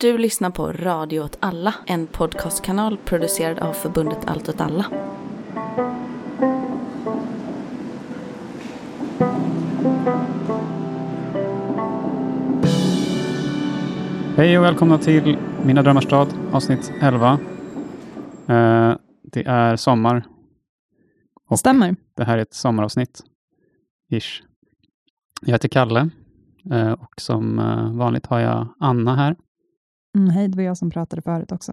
Du lyssnar på Radio åt alla, en podcastkanal producerad av förbundet Allt åt alla. Hej och välkomna till Mina drömmars stad, avsnitt 11. Eh, det är sommar. Och Stämmer. Det här är ett sommaravsnitt. Ish. Jag heter Kalle eh, och som eh, vanligt har jag Anna här Mm, hej, det var jag som pratade förut också.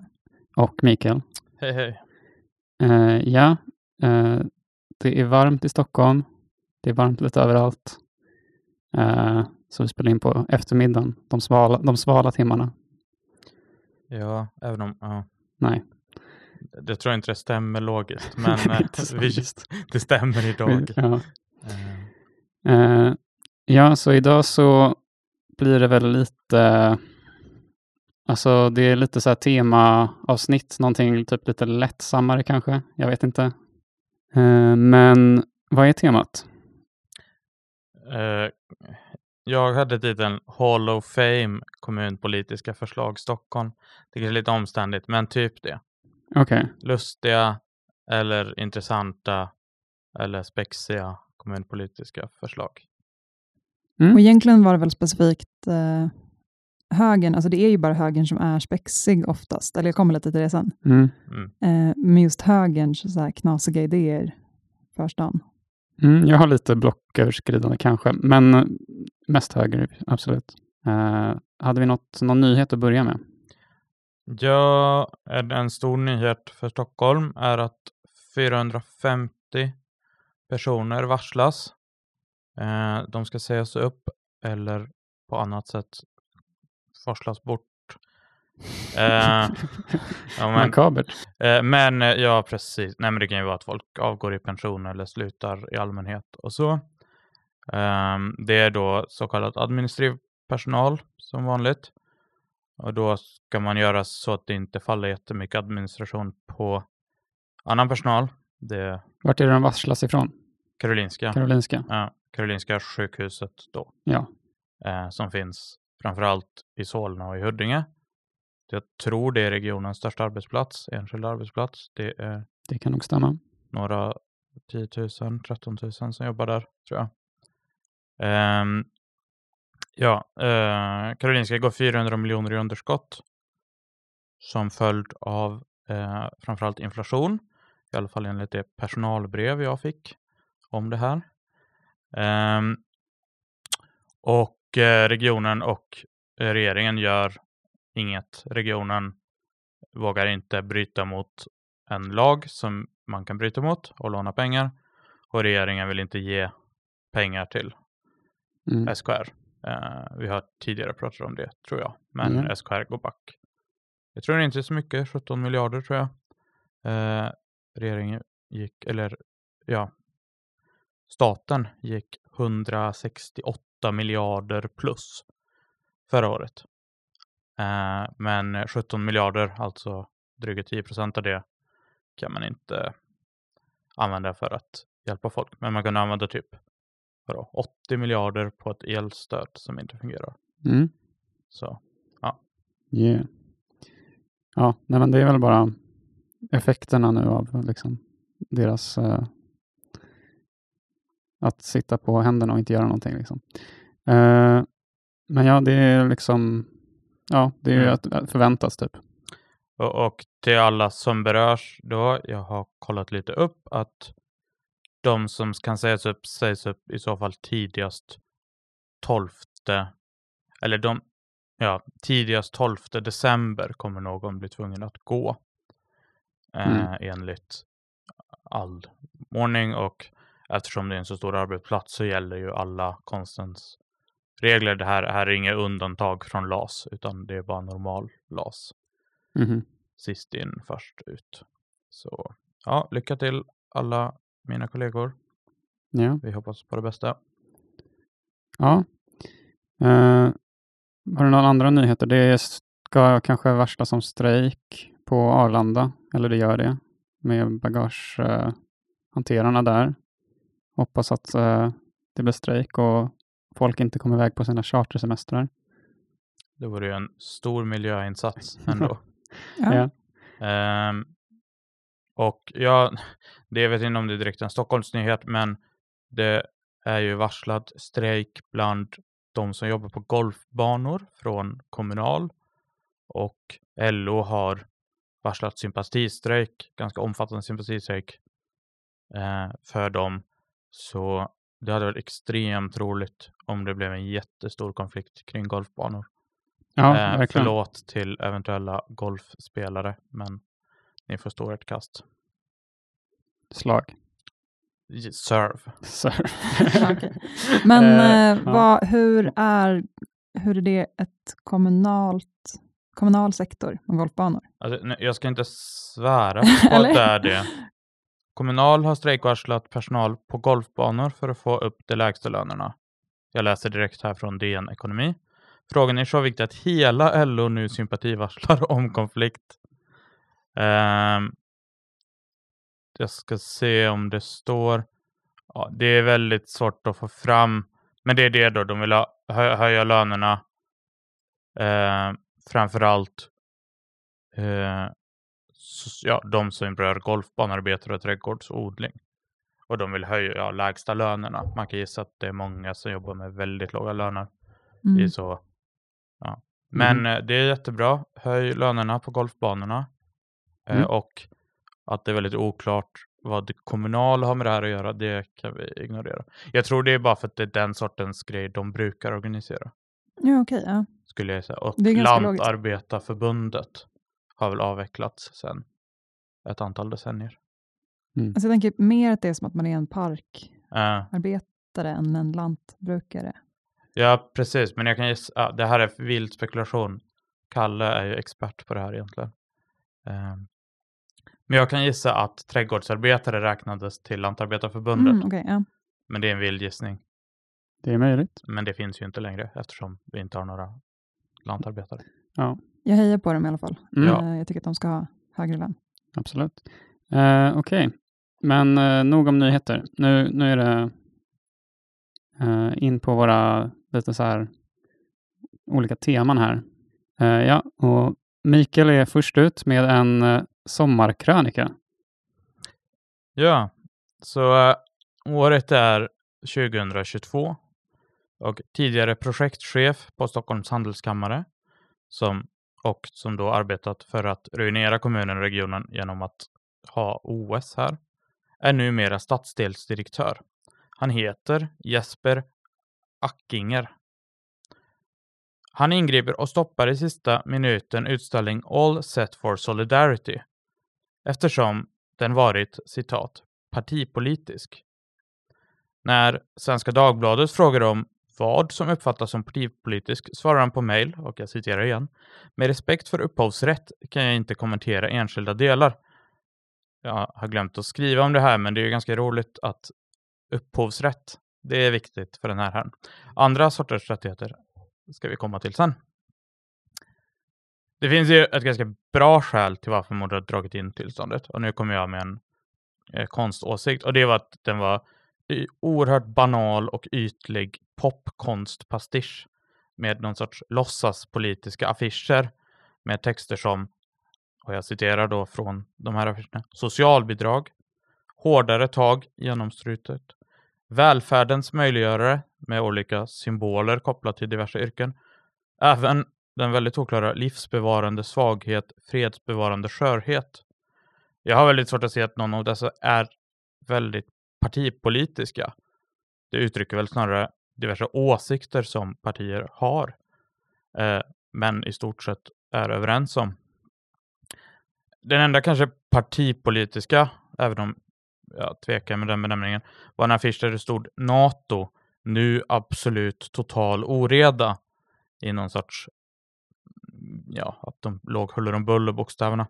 och Mikael. Hej hej. Eh, ja, eh, det är varmt i Stockholm. Det är varmt lite överallt. Eh, så vi spelar in på eftermiddagen, de svala, de svala timmarna. Ja, även om... Ja. Nej. Jag tror inte det stämmer logiskt, men vi, just. det stämmer idag. Ja. Eh, ja, så idag så blir det väl lite, alltså det är lite så här temaavsnitt, någonting typ lite lättsammare kanske, jag vet inte. Eh, men vad är temat? eh, jag hade titeln Hall of Fame kommunpolitiska förslag Stockholm. Det är lite omständigt, men typ det. Okej, Lustiga eller intressanta eller spexiga kommunpolitiska förslag. Och egentligen var det väl specifikt eh, högern, alltså det är ju bara högern som är spexig oftast, eller jag kommer lite till det sen. mm. Mm. Eh, men just högerns så här knasiga idéer för stan. Mm, jag har lite blocköverskridande kanske, men mest höger, absolut. Eh, hade vi något, någon nyhet att börja med? Ja, en en stor nyhet för Stockholm är att 450 personer varslas. Eh, de ska sägas upp eller på annat sätt forslas bort. Eh, ja, men, Makabert. eh, men eh, ja, precis. Nej, men det kan ju vara att folk avgår i pension eller slutar i allmänhet och så. Ehm, det är då så kallad administrativ personal som vanligt. Och då ska man göra så att det inte faller jättemycket administration på annan personal. Det Vart är det de varslas ifrån? Karolinska, Karolinska? ja, Karolinska sjukhuset då, Ja. eh, som finns framförallt i Solna och i Huddinge. Jag tror det är regionens största arbetsplats, enskild arbetsplats. Det är Det kan nog stämma. några 10 000, 13 000 som jobbar där, tror jag. Ehm, ja, eh, Karolinska går 400 miljoner i underskott som följd av eh, framförallt inflation, i alla fall enligt det personalbrev jag fick om det här. Ehm, och eh, regionen och regeringen gör inget. Regionen vågar inte bryta mot en lag som man kan bryta mot och låna pengar. Och regeringen vill inte ge pengar till Mm. SKR. Eh, vi har tidigare pratat om det, tror jag. Men Mm. SKR går back. Jag tror inte så mycket, 17 miljarder tror jag. Eh, regeringen gick, eller ja, staten gick 168 miljarder plus förra året. Eh, men 17 miljarder, alltså dryga 10 procent av det, kan man inte använda för att hjälpa folk. Men man kan använda typ vadå, 80 miljarder på ett elstöd som inte fungerar. Mm. Så Yeah. Ja, nej, men det är väl bara effekterna nu av liksom deras eh, att sitta på händerna och inte göra någonting. Liksom. Eh, men ja, det är liksom, ja, det är Mm. att, förväntas typ. Och, och till alla som berörs då, jag har kollat lite upp att de som kan sägas upp sägs upp i så fall tidigast 12 eller de, ja, tidigast 12 december kommer någon bli tvungen att gå eh, Mm. enligt all ordning och eftersom det är en så stor arbetsplats så gäller ju alla konstens regler. Det här, här är inga undantag från LAS utan det är bara normal LAS Mhm. sist in, först ut. Så ja, lycka till alla mina kollegor. Ja. Vi hoppas på det bästa. ja. Eh, har du några andra nyheter? Det ska kanske varslas om strejk på Arlanda, eller det gör det, med bagagehanterarna eh, hanterarna där. Hoppas att eh, det blir strejk och folk inte kommer iväg på sina chartersemestrar. Det vore ju en stor miljöinsats ändå. Ja. Ja. Ehm, och ja, det jag vet inte om det är direkt en Stockholmsnyhet, men det är ju varslad strejk bland de som jobbar på golfbanor från Kommunal och LO har varslat sympatistrejk, ganska omfattande sympatistrejk eh, för dem. Så det hade varit extremt roligt om det blev en jättestor konflikt kring golfbanor. Ja, eh, verkligen. förlåt till eventuella golfspelare, men ni får stå ert kast. Slag. Serve. Men Eh, eh, ja. vad, hur, är, hur är det ett kommunalt, kommunal sektor med golfbanor? Alltså, nej, jag ska inte svära på att det är det. Kommunal har strejkvarslat personal på golfbanor för att få upp de lägsta lönerna. Jag läser direkt här från DN Ekonomi. Frågan är så viktig att hela LO nu sympativarslar om konflikt. Ehm, jag ska se om det står. Ja, det är väldigt svårt att få fram. Men det är det då, de vill hö, höja lönerna. Uh, framförallt eh, ja, de som rör golfbanarbetare och trädgårdsodling. Och de vill höja ja, lägsta lönerna. Man kan gissa att det är många som jobbar med väldigt låga löner. Det är Mm. så. Ja. Men eh, det är jättebra. Höj lönerna på golfbanorna. Eh, Mm. Och att det är väldigt oklart vad det kommunala har med det här att göra, det kan vi ignorera. Jag tror det är bara för att det är den sortens grej de brukar organisera. Ja, okej. ja. Skulle jag säga. Och Det. Lantarbetarförbundet har väl avvecklats sedan ett antal decennier. Alltså, jag tänker mer att det är som att man är en parkarbetare Eh, än en lantbrukare. ja, precis. Men jag kan gissa, ja, det här är vild spekulation. Kalle är ju expert på det här egentligen. Eh, men jag kan gissa att trädgårdsarbetare räknades till Lantarbetarförbundet. Mm, okej, ja. Men det är en vild gissning. Det är möjligt. Men det finns ju inte längre eftersom vi inte har några lantarbetare. Jag hejar på dem i alla fall. Mm, Ja. Eh, Jag tycker att de ska ha högre lön. Absolut. Eh, Okej, men eh, nog om nyheter. Nu, nu är det eh, in på våra lite så här olika teman här. Eh, ja, och Mikael är först ut med en eh, sommarkrönika. Ja, så äh, året är 2022 och tidigare projektchef på Stockholms handelskammare som, och som då arbetat för att ruinera kommunen och regionen genom att ha OS här, är numera stadsdelsdirektör. Han heter Jesper Ackinger. Han ingriper och stoppar i sista minuten utställning All Set for Solidarity eftersom den varit citat partipolitisk. När Svenska Dagbladet frågar om vad som uppfattas som partipolitisk svarar han på mejl, och jag citerar igen. Med respekt för upphovsrätt kan jag inte kommentera enskilda delar. Jag har glömt att skriva om det här, men det är ju ganska roligt att upphovsrätt, det är viktigt för den här herren. Andra sorters rättigheter ska vi komma till sen. Det finns ju ett ganska bra skäl till varför man har dragit in tillståndet. Och nu kommer jag med en eh, konståsikt. Och det var att den var oerhört banal och ytlig popkonstpastisch med någon sorts låtsaspolitiska affischer med texter som, och jag citerar då från de här affischerna, socialbidrag, hårdare tag genomstrutet, välfärdens möjliggörare med olika symboler kopplat till diverse yrken, även den väldigt oklara livsbevarande svaghet, fredsbevarande skörhet. Jag har väldigt svårt att se att någon av dessa är väldigt partipolitiska. Det uttrycker väl snarare diverse åsikter som partier har, eh, men i stort sett är överens om. Den enda kanske partipolitiska, även om jag tvekar med den benämningen, var en affisch där det stod NATO, nu absolut total oreda i någon sorts mm, ja, att de låg huller om buller bokstäverna.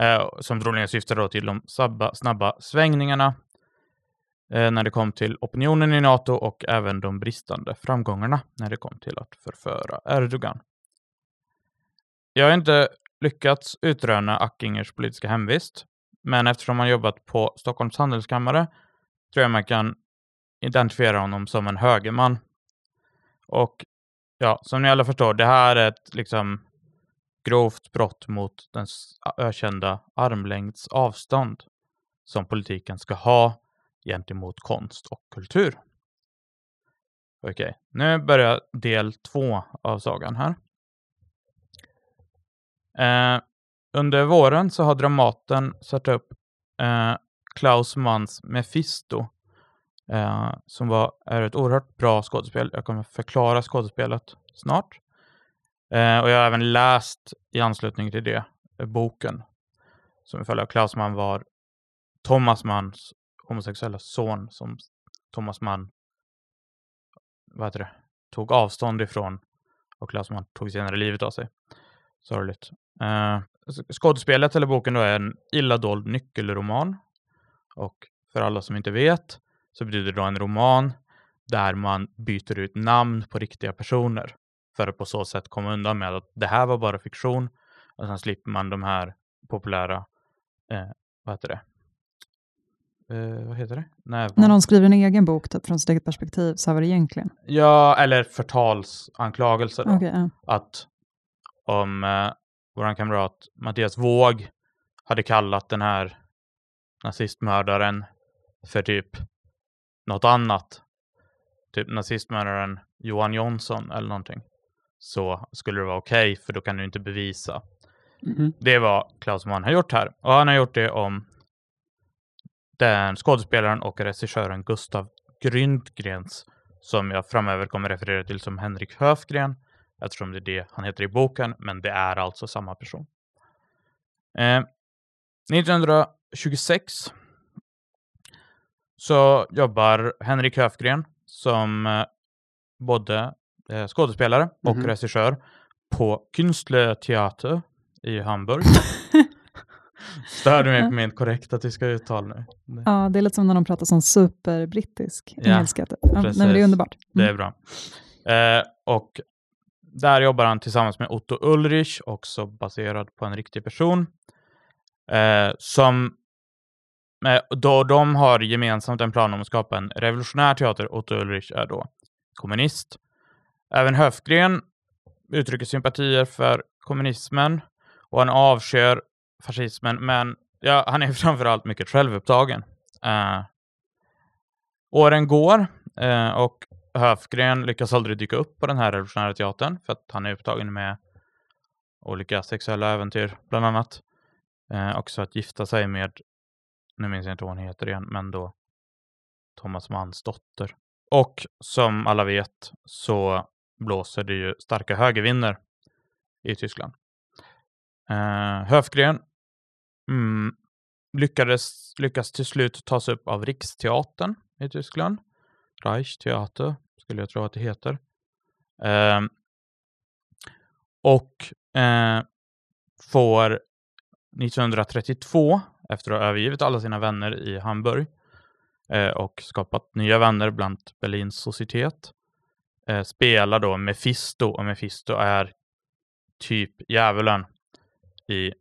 Eh, som troligen syftade då till de snabba, snabba svängningarna Eh, när det kom till opinionen i NATO och även de bristande framgångarna när det kom till att förföra Erdogan. Jag har inte lyckats utröna Ackingers politiska hemvist, men eftersom han jobbat på Stockholms handelskammare tror jag man kan identifiera honom som en högerman. Och ja, som ni alla förstår, det här är ett liksom grovt brott mot den ökända armlängds avstånd som politiken ska ha gentemot konst och kultur. Okej, okay. nu börjar del två av sagan här. Eh, under våren så har Dramaten satt upp eh, Klaus Manns Mefisto eh, som var, är ett oerhört bra skådespel. Jag kommer förklara skådespelet snart. Eh, och jag har även läst i anslutning till det eh, boken som följer av Klaus Mann var Thomas Manns homosexuella son som Thomas Mann vad heter det, tog avstånd ifrån och Klaus Mann tog senare livet av sig. Sorgligt. Eh, skådespelet eller boken då är en illa dold nyckelroman. Och för alla som inte vet så betyder det då en roman där man byter ut namn på riktiga personer för att på så sätt komma undan med att det här var bara fiktion och sen slipper man de här populära, eh, vad heter det? Eh, vad heter det? Nej, När någon skriver en egen bok typ, från sitt eget perspektiv, så var det egentligen? Ja, eller förtalsanklagelser. Okay, ja. Att om eh, vår kamrat Mattias Våg hade kallat den här nazistmördaren för typ något annat. Typ nazistmördaren Johan Jonsson eller någonting. Så skulle det vara okej, okay, för då kan du inte bevisa. Mm. Det är vad Klaus Mann har gjort här. Och han har gjort det om den skådespelaren och regissören Gustav Gryndgrens, som jag framöver kommer referera till som Henrik Höfgren, eftersom det är det han heter i boken, men det är alltså samma person. Eh, 1926 så jobbar Henrik Höfgren som eh, både eh, skådespelare mm -hmm. och regissör på Künstlertheater i Hamburg. Stör du mig på min korrekta tyska uttal nu? Ja, det är lite som när de pratar som superbrittisk engelska. Typ. Ja, det är underbart. Mm. Det är bra. Eh, och där jobbar han tillsammans med Otto Ulrich, också baserad på en riktig person. Eh, som eh, då de har gemensamt en plan om att skapa en revolutionär teater. Otto Ulrich är då kommunist. Även Höfgren uttrycker sympatier för kommunismen och han avskyr fascismen, men ja, han är framförallt mycket självupptagen. Uh, åren går uh, och Höfgren lyckas aldrig dyka upp på den här revolutionära teatern för att han är upptagen med olika sexuella äventyr, bland annat. Eh, uh, också att gifta sig med, nu minns jag inte vad hon heter igen, men då Thomas Manns dotter. Och som alla vet så blåser det ju starka högervinder i Tyskland. Uh, Höfgren mm, lyckades, lyckas till slut tas upp av Riksteatern i Tyskland. Reichsteater skulle jag tro att det heter. Eh, och eh, får 1932, efter att ha övergivit alla sina vänner i Hamburg eh, och skapat nya vänner bland Berlins societet, eh, spelar då Mefisto och Mefisto är typ djävulen i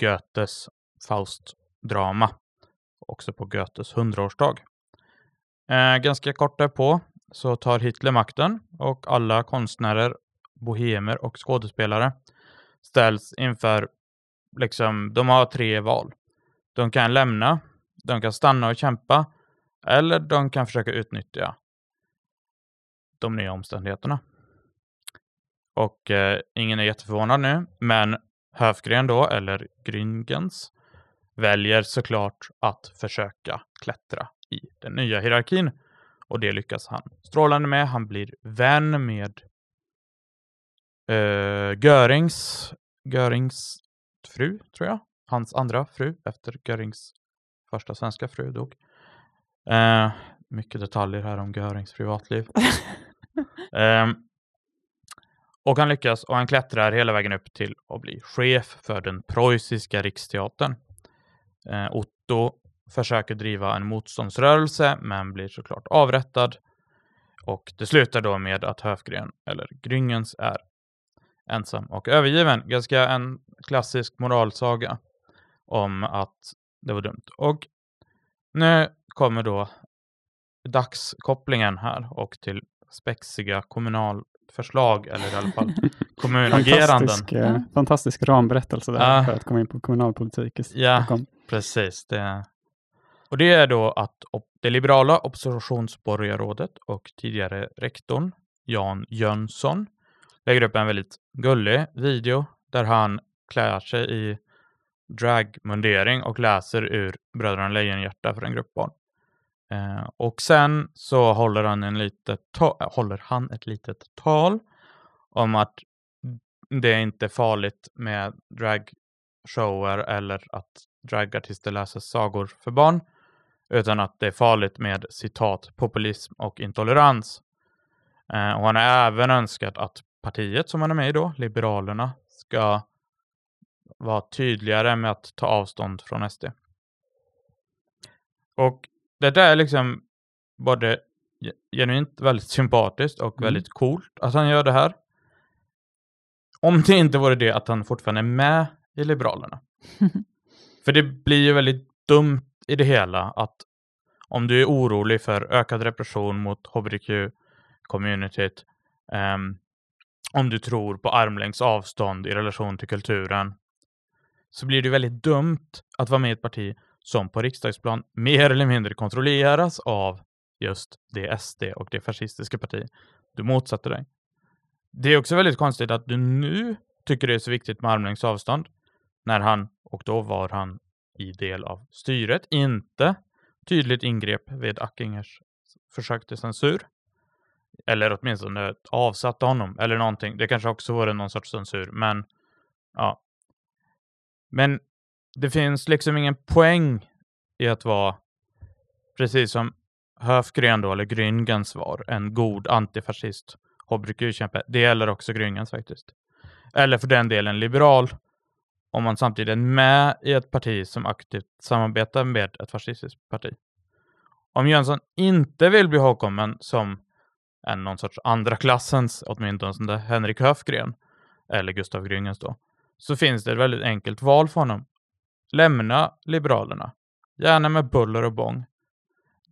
Goethes Faust-drama. Också på Goethes hundraårsdag. Eh, ganska kort därpå så tar Hitler makten och alla konstnärer, bohemer och skådespelare ställs inför, liksom, de har tre val. De kan lämna, de kan stanna och kämpa eller de kan försöka utnyttja de nya omständigheterna. Och eh, ingen är jätteförvånad nu, men Höfgren då, eller Grüngens, väljer såklart att försöka klättra i den nya hierarkin. Och det lyckas han strålande med. Han blir vän med eh, Görings, Görings fru, tror jag. Hans andra fru efter Görings första svenska fru dog. Eh, mycket detaljer här om Görings privatliv. eh, och han lyckas och han klättrar hela vägen upp till att bli chef för den preussiska riksteatern. Eh, Otto försöker driva en motståndsrörelse men blir såklart avrättad. Och det slutar då med att Höfgren, eller Gryngens, är ensam och övergiven. Ganska en klassisk moralsaga om att det var dumt. Och nu kommer då dagskopplingen här och till spexiga kommunal förslag eller i alla fall kommunageranden. Fantastisk, eh, fantastisk ramberättelse där Ja. för att komma in på kommunalpolitik i Ja. Stockholm. Precis. Det. Och det är då att det liberala oppositionsborgarrådet och tidigare rektorn Jan Jönsson lägger upp en väldigt gullig video där han klär sig i dragmundering och läser ur Bröderna Lejonhjärta för en grupp barn. Eh, och sen så håller han, en litet håller han ett litet tal om att det är inte farligt med dragshower eller att dragartister läser sagor för barn, utan att det är farligt med citat populism och intolerans. Eh, och han har även önskat att partiet som han är med i då, Liberalerna, ska vara tydligare med att ta avstånd från SD. Och det där är liksom både ge- genuint väldigt sympatiskt och Mm. väldigt coolt att han gör det här. Om det inte vore det att han fortfarande är med i Liberalerna. För det blir ju väldigt dumt i det hela att om du är orolig för ökad repression mot hbtq-communityt, ehm, om du tror på armlängds avstånd i relation till kulturen, så blir det väldigt dumt att vara med i ett parti som på riksdagsplan mer eller mindre kontrolleras av just det SD och det fascistiska parti du motsätter dig. Det är också väldigt konstigt att du nu tycker det är så viktigt med armlängds avstånd när han, och då var han i del av styret, inte tydligt ingrep vid Ackingers försök till censur. Eller åtminstone avsatte honom eller någonting. Det kanske också vore någon sorts censur, men ja. Men det finns liksom ingen poäng i att vara, precis som Höfgren då, eller Grüngens var, en god antifascist hbtq-kämpe. Det gäller också Grüngens faktiskt. Eller för den delen liberal, om man samtidigt är med i ett parti som aktivt samarbetar med ett fascistiskt parti. Om Jönsson inte vill bli ihågkommen som en någon sorts andra klassens, åtminstone Henrik Höfgren, eller Gustav Grüngens då, så finns det ett väldigt enkelt val för honom. Lämna Liberalerna. Gärna med buller och bång.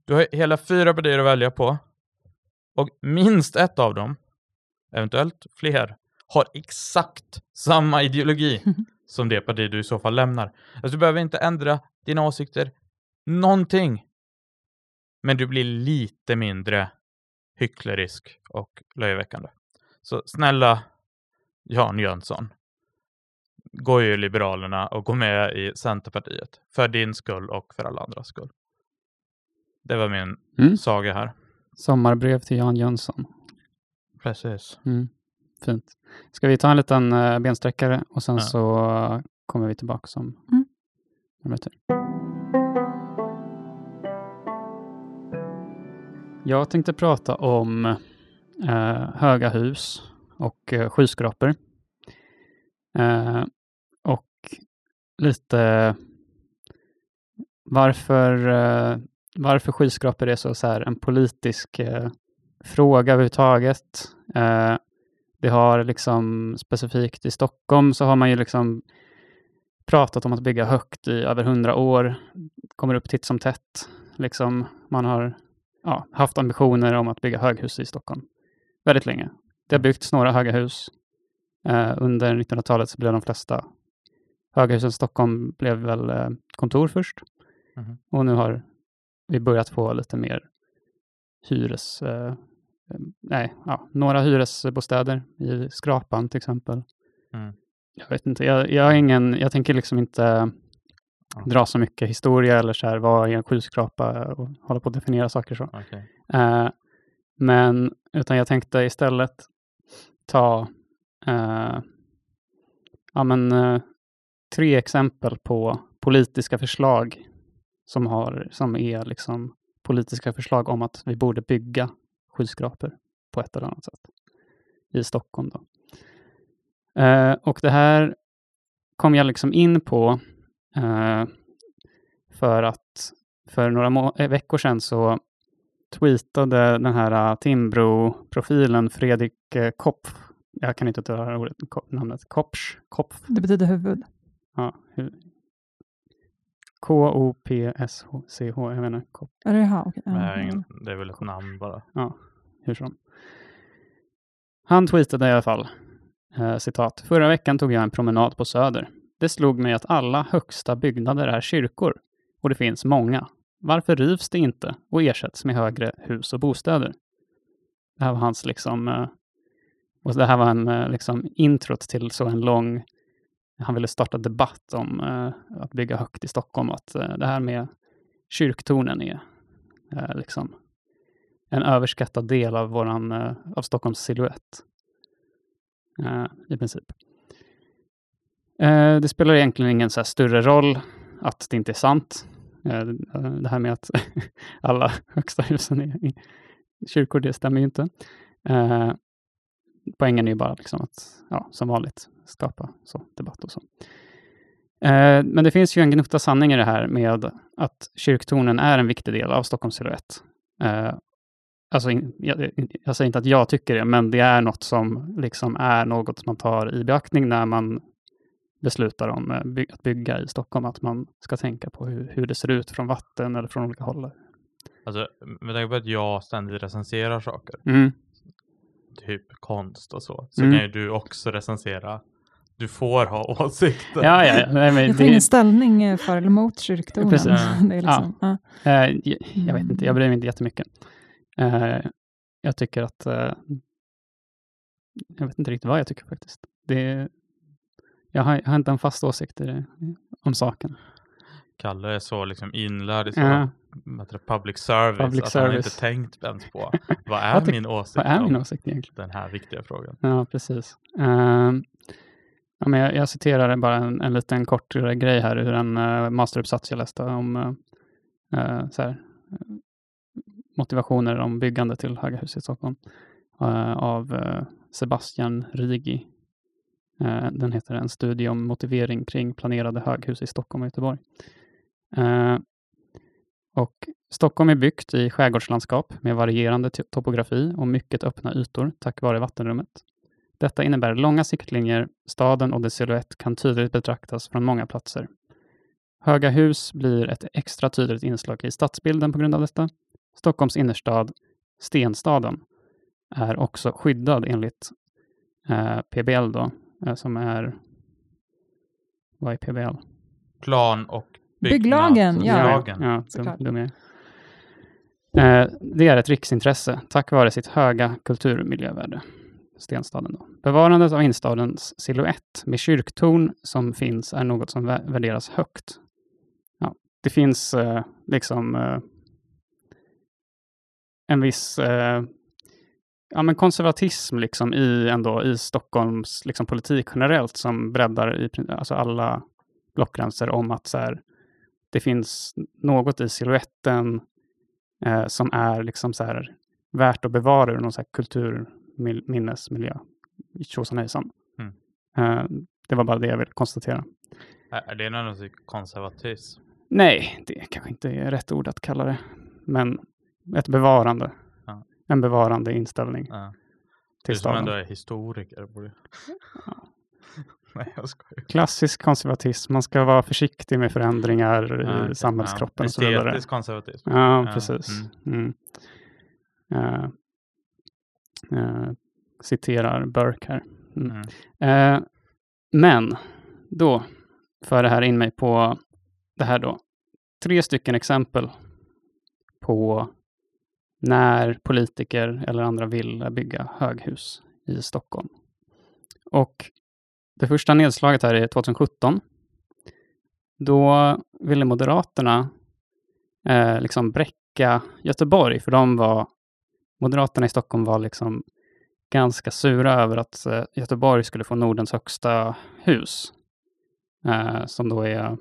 Du har hela fyra partier att välja på. Och minst ett av dem, eventuellt fler, har exakt samma ideologi som det parti du i så fall lämnar. Alltså, du behöver inte ändra dina åsikter någonting. Men du blir lite mindre hycklerisk och löjeväckande. Så snälla Jan Jönsson, gå ju Liberalerna och gå med i Centerpartiet. För din skull och för alla andras skull. Det var min Mm. saga här. Sommarbrev till Jan Jönsson. Precis. Mm. Fint. Ska vi ta en liten uh, bensträckare och sen Ja. så eh, kommer vi tillbaka om Mm. minuter. Jag tänkte prata om eh, höga hus och uh, skyskrapor. Eh, och lite varför, eh, varför skyskrapor är så, så här, en politisk eh, fråga överhuvudtaget. Eh, det har liksom specifikt i Stockholm så har man ju liksom pratat om att bygga högt i över hundra år. Kommer upp titt som tätt. Liksom, man har ja, haft ambitioner om att bygga höghus i Stockholm väldigt länge. Det har byggts några höga hus. Eh, under 1900-talet så blev de flesta i Stockholm blev väl eh, kontor först. Mhm. Och nu har vi börjat få lite mer hyres... Eh, nej, ja, några hyresbostäder i Skrapan till exempel. Mm. Jag vet inte, jag, jag har ingen, jag tänker liksom inte dra så mycket historia eller så här, vad är en skyskrapa och hålla på att definiera saker så. Okej. Eh, men, utan jag tänkte istället ta eh, ja, men, eh, tre exempel på politiska förslag som, har, som är liksom politiska förslag om att vi borde bygga skyskrapor på ett eller annat sätt i Stockholm. Då. Eh, och det här kom jag liksom in på eh, för att för några eh, veckor sedan så tweetade den här Timbro-profilen Fredrik eh, Kopf, jag kan inte uttala ordet, namnet, Kopsch, Kopf, Det betyder huvud ja, K-O-P-S-C-H, jag menar Kopf, Är det. Ja, har ja. ingen, det är väl ett namn bara. hur som. Han tweetade i alla fall, eh, citat, förra veckan tog jag en promenad på Söder. Det slog mig att alla högsta byggnader är kyrkor och det finns många. Varför rivs det inte och ersätts med högre hus och bostäder? Det här var hans liksom, eh, och det här var en eh, liksom introt till så en lång, han ville starta debatt om eh, att bygga högt i Stockholm, att eh, det här med kyrktornen är eh, liksom en överskattad del av, våran, eh, av Stockholms silhuett. Eh, I princip. Eh, det spelar egentligen ingen så här större roll att det inte är sant. Eh, det här med att alla högsta husen är kyrkor, det stämmer ju inte. Eh, Poängen är ju bara liksom att, ja, som vanligt, skapa så, debatt och så. Eh, men det finns ju en gnutta sanning i det här med att kyrktornen är en viktig del av Stockholms silhuett. Eh, alltså, in, jag, jag, säger inte att jag tycker det, men det är något som liksom är något man tar i beaktning när man beslutar om eh, by att bygga i Stockholm, att man ska tänka på hur, hur det ser ut från vatten eller från olika håll. Alltså, med tanke på att jag ständigt recenserar saker, Mm. Typ konst och så, så Mm. kan ju du också recensera. Du får ha åsikter. Ja, ja, ja. Nej, men Jag tar det, ingen ställning eh, för eller mot kyrktornen. Precis. Det är liksom, ja. eh, jag, jag vet inte, jag bryr mig inte jättemycket. Eh, jag tycker att... Eh, jag vet inte riktigt vad jag tycker faktiskt. Det, jag, har, jag har inte en fast åsikt i det, om saken. Kalle är så liksom inlärd i Ja. public service Public att han inte service. tänkt ens på vad är min åsikt Vad är min åsikt egentligen? den här viktiga frågan. Ja, precis. Ehm, ja, men jag, jag citerar bara en, en liten kort grej här ur en uh, masteruppsats jag läste om eh, eh, så här, eh, motivationer om byggande till höga hus i Stockholm eh, av eh, Sebastian Rigi. Eh, den heter En studie om motivering kring planerade höghus i Stockholm och Göteborg. Eh, och Stockholm är byggt i skärgårdslandskap med varierande topografi och mycket öppna ytor tack vare vattenrummet. Detta innebär långa siktlinjer, staden och dess silhuett kan tydligt betraktas från många platser. Höga hus blir ett extra tydligt inslag i stadsbilden på grund av detta. Stockholms innerstad, Stenstaden, är också skyddad enligt eh, PBL då, eh, som är... Vad är PBL? Plan och Bygglagen, ja. byggnadslagen. Ja, Såklart. dum är eh, Det är ett riksintresse tack vare sitt höga kulturmiljövärde. Stenstaden då. Bevarandet av instadens silhuett med kyrktorn som finns är något som vä- värderas högt. Ja, det finns eh, liksom eh, en viss eh, ja, men konservatism liksom i, ändå, i Stockholms liksom, politik generellt som breddar i alltså alla blockgränser om att så här, det finns något i siluetten eh, som är liksom så här värt att bevara ur någon så här kulturminnesmiljö. Tjosan hejsan. Mm. Eh, det var bara det jag ville konstatera. Är det någon typ konservatism? Nej, det kanske inte är rätt ord att kalla det. Men ett bevarande. Ja. En bevarande inställning Ja. till Du som ändå är historiker borde... Nej, jag skojar. Klassisk konservatism. Man ska vara försiktig med förändringar Ja, i samhällskroppen Ja. och så vidare. Estetisk konservatism. Ja, Ja, precis. Mm. Eh, eh, citerar Burke här. Mm. Mm. Eh, men då för det här in mig på det här då. Tre stycken exempel på när politiker eller andra vill bygga höghus i Stockholm. Och det första nedslaget här är 2017. Då ville Moderaterna eh, liksom bräcka Göteborg, för de var, Moderaterna i Stockholm var liksom ganska sura över att eh, Göteborg skulle få Nordens högsta hus. Eh, som då är,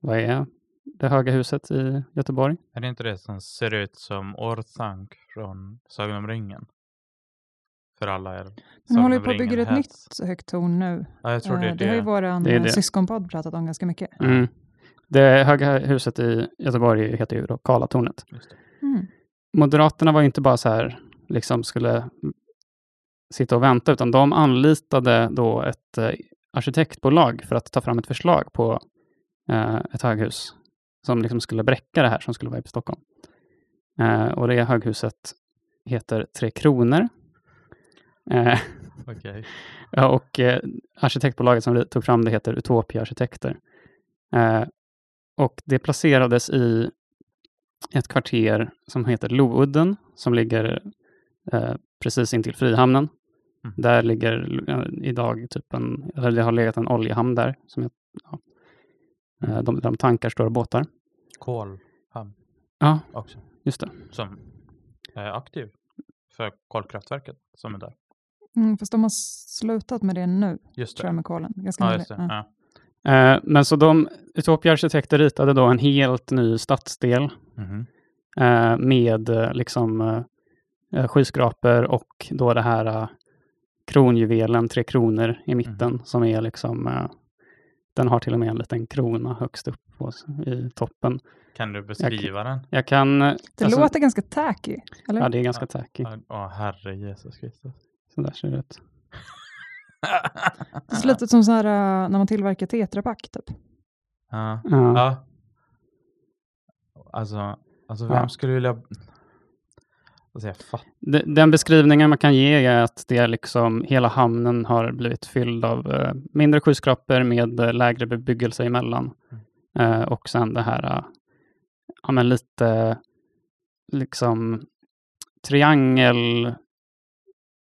vad är det höga huset i Göteborg? Är det inte det som ser ut som Orthanc från Sagan om ringen? För alla er De håller ju på att bygga ett nytt högt torn nu. Ja, jag tror det Eh, är det har ju det. vår Det det. syskonpodd pratat om ganska mycket. Mm. Det höga huset i Göteborg heter ju då Karlatornet. Det. Mm. Moderaterna var ju inte bara så här, liksom skulle sitta och vänta, utan de anlitade då ett eh, arkitektbolag för att ta fram ett förslag på eh, ett höghus som liksom skulle bräcka det här som skulle vara i Stockholm. Eh, och det höghuset heter Tre Kronor. Eh. Ja, och eh, arkitektbolaget som tog fram det heter Utopia Arkitekter. Eh, och det placerades i ett kvarter som heter Loudden, som ligger eh, precis intill Frihamnen. Mm. Där ligger eh, idag typ en, eller det har legat en oljehamn där, som är, ja, de, de tankar stora båtar. Kolhamn Ja, också. just det. Som är aktiv för kolkraftverket som är där. Mm, fast de har slutat med det nu, Just tror det. jag, med kolen. Ganska Ja, just det. Ja. Ja. Eh, men så de, Utopia Arkitekter ritade då en helt ny stadsdel eh, med eh, liksom eh, skyskrapor och då det här kronjuvelen, Tre Kronor i mitten som är liksom den har till och med en liten krona högst upp på, i toppen. Kan du beskriva den? Jag kan... Det alltså- låter ganska tacky, eller? Ja, det är ganska tacky. Ja, Åh, herre Jesus Kristus. Så där ser det ut. Det ser lite ut som så här, äh, när man tillverkar tetrapack, typ. ja. Ja. ja. Alltså, alltså vem Ja. skulle vilja... Alltså jag fattar. De- Den beskrivningen man kan ge är att det är liksom hela hamnen har blivit fylld av eh, mindre skyskrapor med eh, lägre bebyggelse emellan. Eh, och sen det här, eh, ja men lite liksom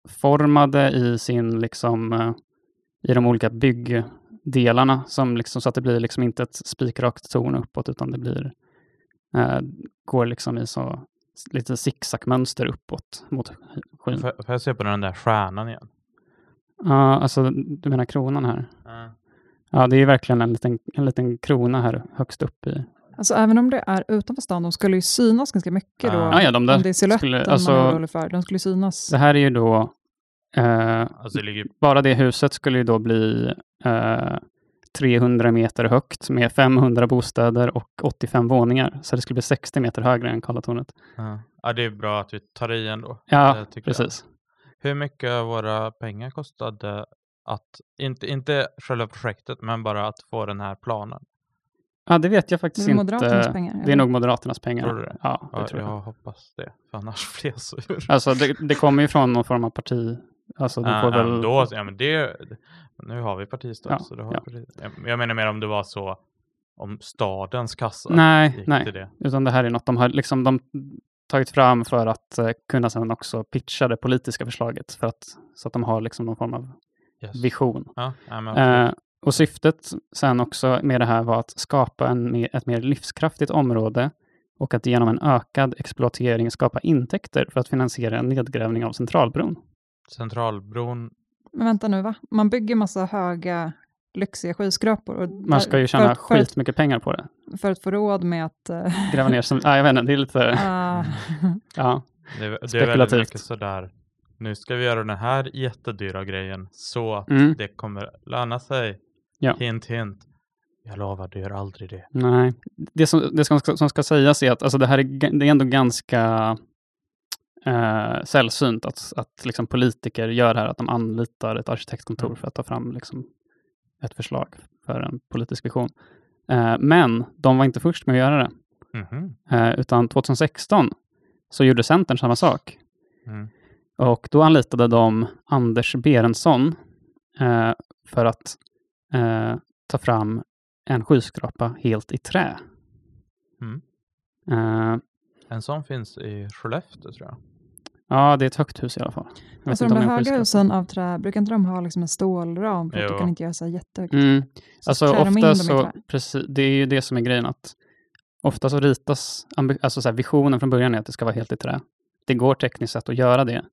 triangelformade i sin liksom eh, i de olika byggdelarna som liksom så att det blir liksom inte ett spikrakt torn uppåt utan det blir eh, går liksom i så lite zigzagmönster uppåt mot skyn. Får, får jag se på den där stjärnan igen? Ja, alltså du menar kronan här? Ja. Ja, det är verkligen en liten, en liten krona här högst upp i. Alltså även om det är utanför stan, de skulle ju synas ganska mycket då. Ja, Ja, de där om det är siluetten skulle, man alltså, färg. De skulle synas. det här är ju då, eh, Alltså det ligger... bara det huset skulle ju då bli eh, 300 meter högt med 500 bostäder och 85 våningar. Så det skulle bli 60 meter högre än Karlatornet. Ja. ja, det är bra att vi tar i ändå. Ja, Det tycker jag. precis. Hur mycket av våra pengar kostade att, inte, inte själva projektet, men bara att få den här planen? Ja, det vet jag Det faktiskt är inte. Moderaternas pengar. Det är eller? nog Moderaternas pengar. Tror du det? Ja, det Ja, tror jag. jag hoppas det, för annars blir jag så ur. Alltså, det, det kommer ju från någon form av parti. Alltså, Ja, får väl... men då, ja, men det, nu har vi partistöd. Ja, så då har ja. Jag- menar mer om det var så, om stadens kassa Nej, gick nej. till det. Utan det här är något de har liksom de tagit fram för att eh, kunna sedan också pitcha det politiska förslaget. För att, så att de har liksom någon form av Yes. vision. Ja, ja, men Eh. Och syftet sen också med det här var att skapa en, mer- ett mer livskraftigt område och att genom en ökad exploatering skapa intäkter för att finansiera en nedgrävning av Centralbron. Centralbron, Men vänta nu, va? Man bygger massa höga, lyxiga skyskrapor. Och Man ska ju för tjäna för, att, skitmycket pengar på det. för att få råd med att... eh, Gräva ner, som, ah, jag vet inte, det är lite, ah, ja. det, det är väldigt Spekulativt. mycket sådär, nu ska vi göra den här jättedyra grejen så att Mm. det kommer löna sig. Ja. Hint, hint. Jag lovar, du gör aldrig det. Nej, det som, det som, ska, som ska sägas är att alltså det här är, det är ändå ganska eh, sällsynt att, att liksom politiker gör det här, att de anlitar ett arkitektkontor Mm. för att ta fram liksom ett förslag för en politisk vision. Eh, men de var inte först med att göra det, Mhm. eh, utan 2016 så gjorde Centern samma sak. Mm. Och då anlitade de Anders Berensson eh, för att eh, ta fram en skyskrapa helt i trä. Mm. Eh, En sån finns i Skellefteå tror jag. ja, det är ett högt hus i alla fall. Jag alltså inte de om där det är en höga husen av trä, brukar inte de ha liksom en stålram för att du kan inte göra så jättehögt? Mm. Så Alltså ofta så, precis, det är ju det som är grejen att ofta så ritas, alltså så här, visionen från början är att det ska vara helt i trä. Det går tekniskt sett att göra det.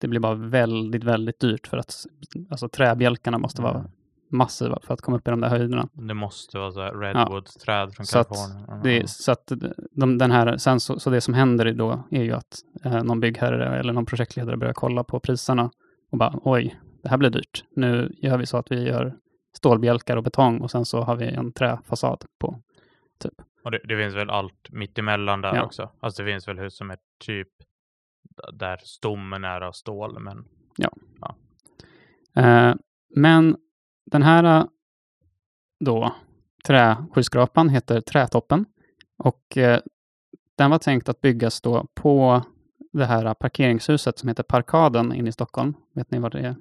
Det blir bara väldigt, väldigt dyrt för att alltså, träbjälkarna måste vara Mm. Massiva för att komma upp i de där höjderna. Det måste vara så här redwoodsträd från Så att Kalifornien. Det, är- så att de, den här, sen så, så det som händer då är ju att eh, någon byggherre eller någon projektledare börjar kolla på priserna och bara oj, det här blir dyrt. Nu gör vi så att vi gör stålbjälkar och betong och sen så har vi en träfasad på. Typ. Och det, det finns väl allt mitt emellan där Ja. också. Alltså det finns väl hus som är typ där stommen är av stål, men Eh, men den här eh, då träskyskrapan heter Trätoppen och eh, den var tänkt att byggas då på det här parkeringshuset som heter Parkaden inne i Stockholm. Vet ni vad det är?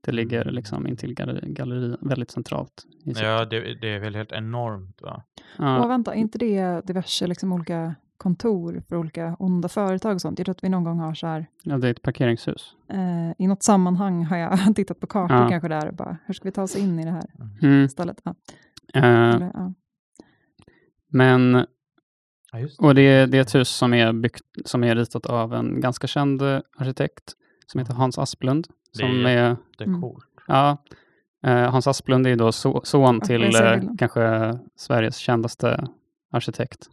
Det ligger liksom intill galleri, galleri väldigt centralt. Ja, det, det är väl helt enormt va? Ja, Och vänta, är inte det diverse liksom, olika kontor för olika onda företag och sånt? Jag tror att vi någon gång har så här, ja, det är ett parkeringshus. eh, i något sammanhang har jag tittat på kartor Ja. kanske där och bara, hur ska vi ta oss in i det här Mm. stället? Ja. Eh, Eller, ja. men Ja, just Och det är, det är ett hus som är, byggt, som är ritat av en ganska känd arkitekt som heter Hans Asplund. Det Som är- är, Det är Mm. coolt. ja, eh, Hans Asplund är då so, son till eh, kanske Sveriges kändaste arkitekt.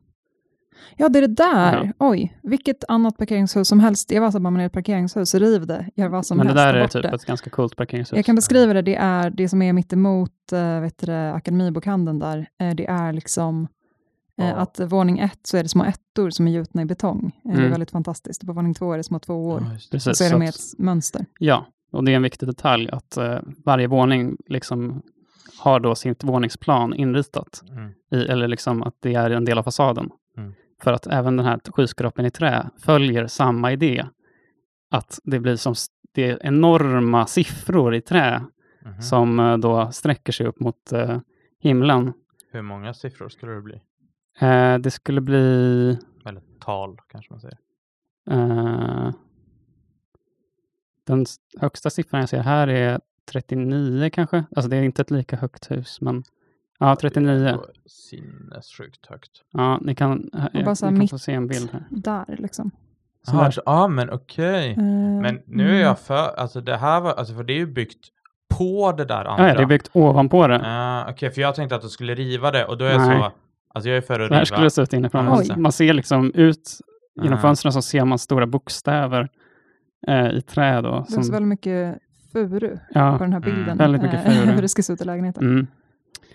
Ja, det är det där. Ja. Oj, vilket annat parkeringshus som helst. Jag var så bara, man är ett parkeringshus, riv det, gör vad som Men det helst. där ta är bort typ det. ett ganska coolt parkeringshus. Jag kan beskriva det, det är det som är mitt emot vet du, det, Akademibokhandeln där. Eh, det är liksom eh, Ja. att våning ett så är det små ettor som är gjutna i betong. Eh, Det är Mm. väldigt fantastiskt. På våning två är det små tvåor. Ja, just det. Precis, och så är det med ett mönster. Ja, och det är en viktig detalj att eh, varje våning liksom har då sitt våningsplan inritat. Mm. i, eller liksom att det är en del av fasaden. Mm. För att även den här skyskrapan i trä följer samma idé. Att det blir som det är enorma siffror i trä Mhm. som eh, då sträcker sig upp mot eh, himlen. Hur många siffror skulle det bli? Eh, det skulle bli Eller tal kanske man säger. eh, den högsta siffran jag ser här är 39 kanske. Alltså det är inte ett lika högt hus, men ja, Det är 39. ändå Sinnessjukt högt. Ja, ni kan, eh, bara ni så här kan få se en bild här. Där liksom. Så Ja, där. så- ja, men okej. Eh, Men nu är mm. jag för, alltså det här var, alltså för det är ju byggt på det där andra. Ja, det är byggt ovanpå det. Ah, Okej, för jag tänkte att du skulle riva det och då är jag så, alltså jag är för att Så här riva. skulle det se ut inifrån. Man, Oj. man ser liksom ut genom Ah. fönstren så ser man stora bokstäver eh, i trä då. Det är så Som, väldigt mycket furu ja, på den här Mm. bilden. Väldigt mycket eh, furu. hur det ska se ut i lägenheten. mm,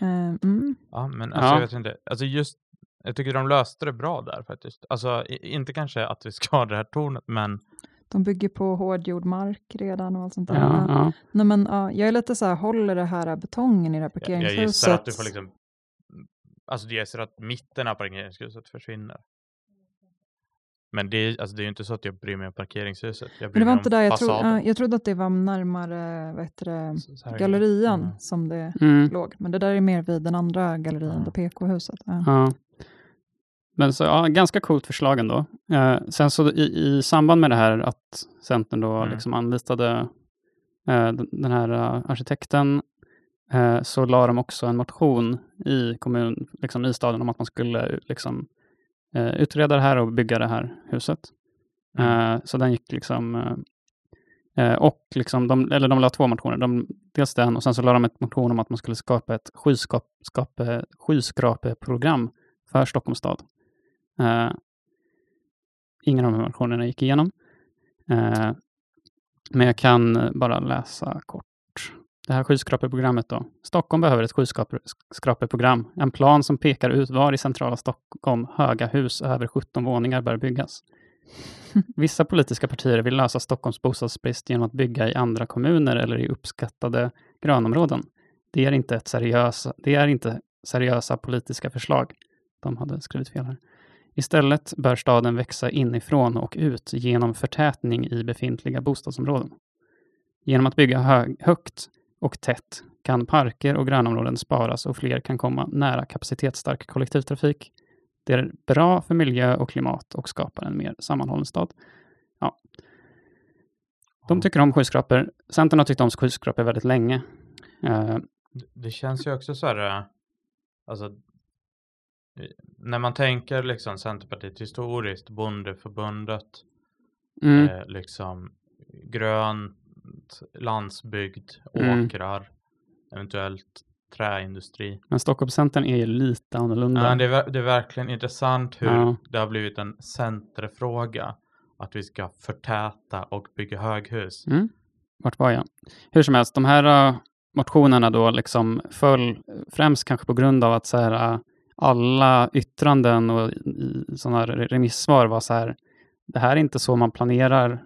mm. Ja, men alltså Ja. jag vet inte. Alltså just, jag tycker de löste det bra där faktiskt. Alltså i- inte kanske att vi ska ha det här tornet, men De bygger på hårdgjord mark redan och allt sånt där. ja, ja. Nej, men, ja, jag är lite så här, håller det här betongen i det här jag, jag parkeringshuset? gissar att du får liksom, alltså jag gissar att mitten av parkeringshuset försvinner. Men det är, alltså det är ju inte så att jag bryr mig om parkeringshuset. Jag Men bryr det var mig inte om där, jag, tro, jag trodde att det var närmare vad heter det, Så- gallerian Ja. som det Mm, låg. Men det där är mer vid den andra gallerian, det PK-huset. Ja. ja. Men så, ja, ganska coolt förslag ändå. Eh, sen så i, i samband med det här att Centern då Mm. liksom anlitade eh, den, här eh, arkitekten eh, så la de också en motion i kommun, liksom i staden om att man skulle liksom, eh, utreda det här och bygga det här huset. Mm. Eh, så den gick liksom, eh, eh, och liksom, de, eller de la två motioner, de, dels den och sen så la de ett motion om att man skulle skapa ett skyskrapeprogram för Stockholms stad. Eh, ingen av de här motionerna gick igenom. Eh, men jag kan bara läsa kort. Det här skyskrapeprogrammet då. Stockholm behöver ett skyskrapeprogram. En plan som pekar ut var i centrala Stockholm höga hus över 17 våningar bör byggas. Vissa politiska partier vill lösa Stockholms bostadsbrist genom att bygga i andra kommuner eller i uppskattade grönområden. Det är inte, ett seriösa, det är inte seriösa politiska förslag. De hade skrivit fel här. Istället bör staden växa inifrån och ut genom förtätning i befintliga bostadsområden. Genom att bygga hög, högt och tätt kan parker och grönområden sparas och fler kan komma nära kapacitetsstark kollektivtrafik. Det är bra för miljö och klimat och skapar en mer sammanhållen stad. Ja. De tycker om skyskrapor. Centern har tyckt om skyskrapor väldigt länge. Eh, Det- känns ju också så här, eh, alltså när man tänker liksom Centerpartiet historiskt, bondeförbundet, mm, eh, liksom grönt, landsbygd, Mm. åkrar, eventuellt träindustri. men Stockholmscentern är ju lite annorlunda. Ja, det, är, det är verkligen intressant hur Ja. det har blivit en centerfråga att vi ska förtäta och bygga höghus. Mm. Vart var jag? Hur som helst, de här uh, motionerna då liksom föll främst kanske på grund av att så här, uh, alla yttranden och sådana remissvar var så här, det här är inte så man planerar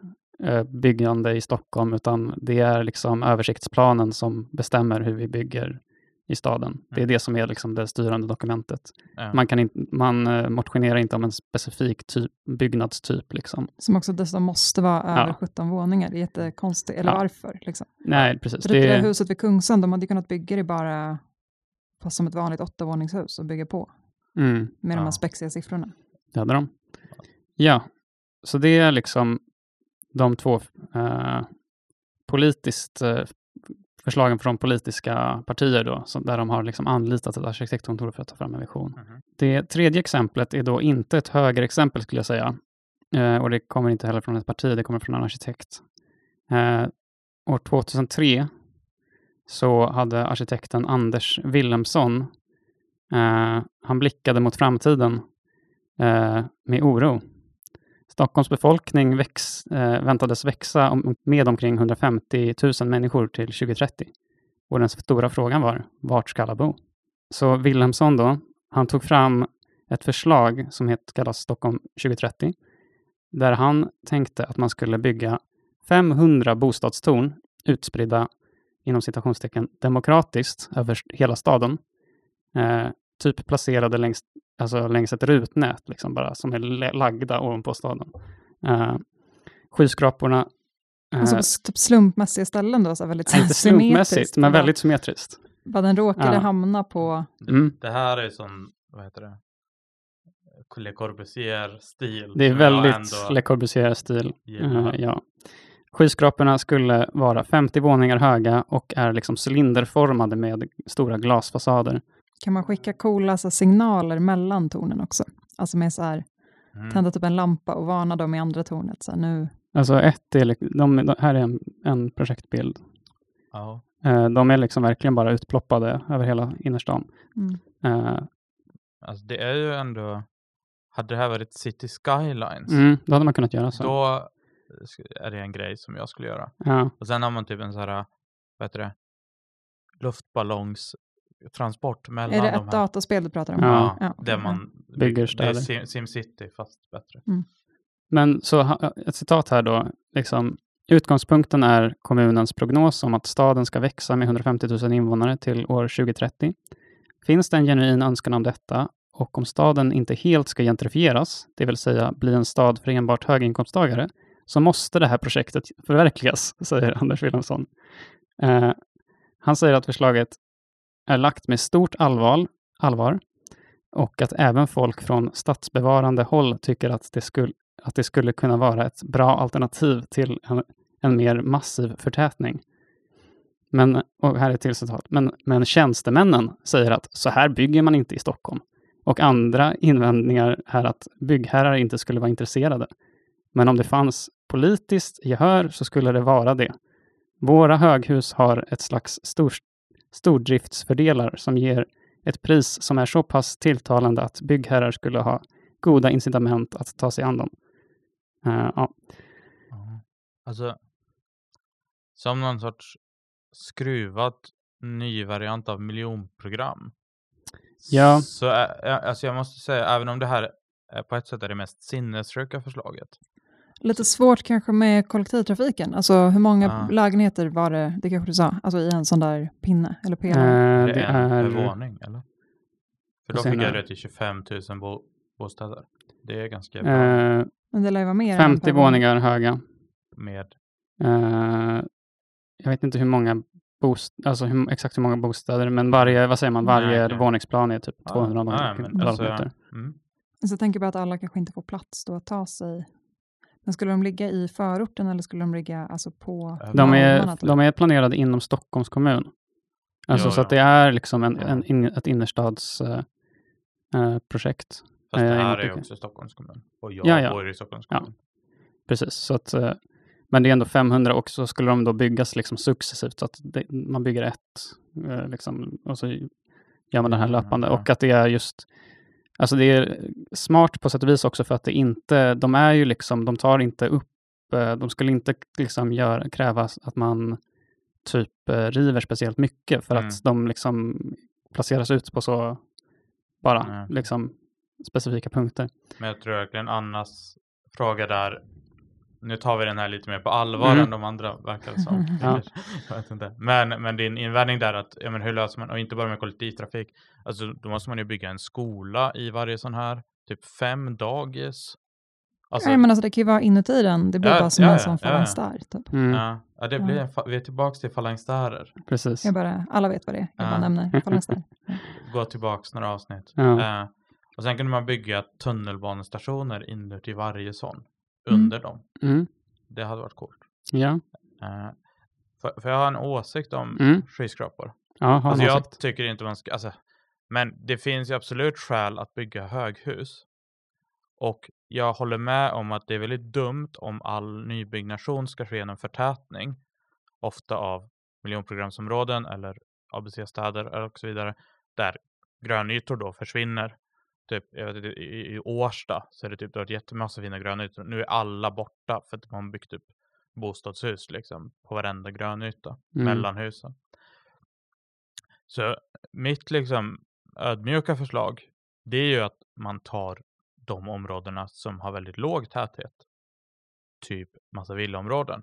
byggande i Stockholm, utan det är liksom översiktsplanen som bestämmer hur vi bygger i staden. Det är Mm. det som är liksom det styrande dokumentet. Ja. Man, kan inte, man eh, motionerar inte om en specifik typ, byggnadstyp. Liksom. Som också dessutom måste vara över Ja. 17 våningar. Det är jättekonstigt. Eller Ja. varför? Liksom. Nej, precis. För typ det där Det, huset vid Kungsan, de hade kunnat bygga det bara fast som ett vanligt åttavåningshus och bygga på mm, med de här spexiga siffrorna. det hade de. Ja, så det är liksom de två eh, politiskt eh, förslagen från politiska partier då, så där de har liksom anlitat ett arkitektkontor för att ta fram en vision. Mhm. Det tredje exemplet är då inte ett högerexempel skulle jag säga. Eh, och det kommer inte heller från ett parti, det kommer från en arkitekt. Eh, år 2003 så hade arkitekten Anders Wilhelmsson, eh, han blickade mot framtiden eh, med oro. Stockholms befolkning väx, eh, väntades växa om, med omkring 150 000 människor till 2030. Och den stora frågan var, vart ska alla bo? Så Wilhelmsson då, han tog fram ett förslag som kallas Stockholm 2030, där han tänkte att man skulle bygga 500 bostadstorn utspridda inom citationstecken demokratiskt över hela staden. Eh, typ placerade längs, alltså längs ett rutnät, liksom bara, som är la- lagda ovanpå staden. Eh, skyskraporna eh, Alltså typ slumpmässiga ställen då, så väldigt inte slumpmässigt, symmetriskt. men Bara- väldigt symmetriskt. Bara den råkade Ja. hamna på... Mm. Det här är som, vad heter det? Le Corbusier-stil. Det är väldigt ändå Le Corbusier-stil. Eh, ja. Skyskraporna skulle vara 50 våningar höga och är liksom cylinderformade med stora glasfasader. Kan man skicka coola så här, signaler mellan tornen också? Alltså med så här, Mm. tända typ en lampa och varna dem i andra tornet. Så här, nu, Alltså ett är, de, de, här är en, en projektbild. Ja. Eh, de är liksom verkligen bara utploppade över hela innerstan. mm. Eh, Alltså det är ju ändå, hade det här varit City Skylines, mm, då hade man kunnat göra så. då är det en grej som jag skulle göra. Ja, Och sen har man typ en sån här, vad heter det, luftballongstransport mellan Är det de ett här. dataspel du pratar om? Ja. Ja, där man Bygger Det är städer. Sim, SimCity fast bättre. Men så ett citat här då. Liksom, utgångspunkten är kommunens prognos om att staden ska växa med 150 000 invånare till år 2030. Finns det en genuin önskan om detta och om staden inte helt ska gentrifieras, det vill säga bli en stad för enbart höginkomsttagare, så måste det här projektet förverkligas, säger Anders Wilhelmsson. Eh, han säger att förslaget är lagt med stort allvar, allvar och att även folk från stadsbevarande håll tycker att det, skulle, att det skulle kunna vara ett bra alternativ till en, en mer massiv förtätning. Men, och här är ett till citat, men, men tjänstemännen säger att så här bygger man inte i Stockholm. Och andra invändningar är att byggherrar inte skulle vara intresserade. Men om det fanns politiskt gehör så skulle det vara det. Våra höghus har ett slags stor, stordriftsfördelar som ger ett pris som är så pass tilltalande att byggherrar skulle ha goda incitament att ta sig an dem. Eh, ja. Alltså, som någon sorts skruvad ny variant av miljonprogram. Ja. Så alltså jag måste säga, även om det här är på ett sätt är det mest sinnessjuka förslaget. Lite svårt kanske med kollektivtrafiken. Alltså hur många Ja. lägenheter var det, det kanske du sa, alltså i en sån där pinne eller pelare? Eh, Är det det en per är, våning eller? För då fick jag det till 25 000 bo- bostäder. Det är ganska bra eh, Men det lär ju vara mer än en 50 per våning. våningar höga. med Eh, jag vet inte hur många bost alltså hur, exakt hur många bostäder, men varje, vad säger man, Nej, varje okej. våningsplan är typ Ja, 200 ja, alltså, kvadratmeter. mm. Så jag tänker bara att alla kanske inte får plats då att ta sig. Men skulle de ligga i förorten eller skulle de ligga alltså på De De är, typ? de är planerade inom Stockholms kommun. Alltså Ja, så ja. att det är liksom en, en, in, ett innerstadsprojekt. Eh, projekt. Fast det Eh, här är ju okej. också Stockholms kommun. Och jag Ja, ja. bor i Stockholms Ja. kommun. Precis, så att, eh, men det är ändå 500 och så skulle de då byggas liksom successivt så att det, man bygger ett eh, liksom, och så gör man den här Mm, löpande ja. och att det är just Alltså det är smart på sätt och vis också för att det inte, de är ju liksom, de tar inte upp, eh, de skulle inte liksom göra, kräva att man typ eh, river speciellt mycket för Mm. att de liksom placeras ut på så bara Nej. liksom specifika punkter. Men jag tror verkligen Annas fråga där nu tar vi den här lite mer på allvar Mm. än de andra verkar som. Ja. Jag vet inte. Men, men din invändning där att, ja men hur löser man, och inte bara med kollektivtrafik, alltså då måste man ju bygga en skola i varje sån här, typ fem dagis. Alltså, Nej, men alltså, det kan ju vara inuti den, det blir Ja, bara som ja, en sån ja, ja. falanstär. Typ. Mm, ja, det blir, en vi är tillbaka till falangstärer. Precis. Jag bara, alla vet vad det är, jag bara nämner falanstär. Gå tillbaks några avsnitt. Ja. Eh, och sen kunde man bygga tunnelbanestationer inuti varje sån, Mm. under dem. Mm, Det hade varit coolt. ja. Eh, för, för jag har en åsikt om Mm. skyskrapor. Ja, Alltså jag åsikt. tycker inte man ska, alltså, men det finns ju absolut skäl att bygga höghus. Och jag håller med om att det är väldigt dumt om all nybyggnation ska ske genom förtätning. Ofta av miljonprogramsområden eller ABC-städer och så vidare. Där grönytor då försvinner. Typ, jag vet, inte, i, I Årsta så är det typ det har varit jättemassa fina grönytor. Nu är alla borta för att man har byggt upp bostadshus liksom på varenda grönyta Mm. mellan husen. Så mitt liksom ödmjuka förslag det är ju att man tar de områdena som har väldigt låg täthet. Typ massa villaområden.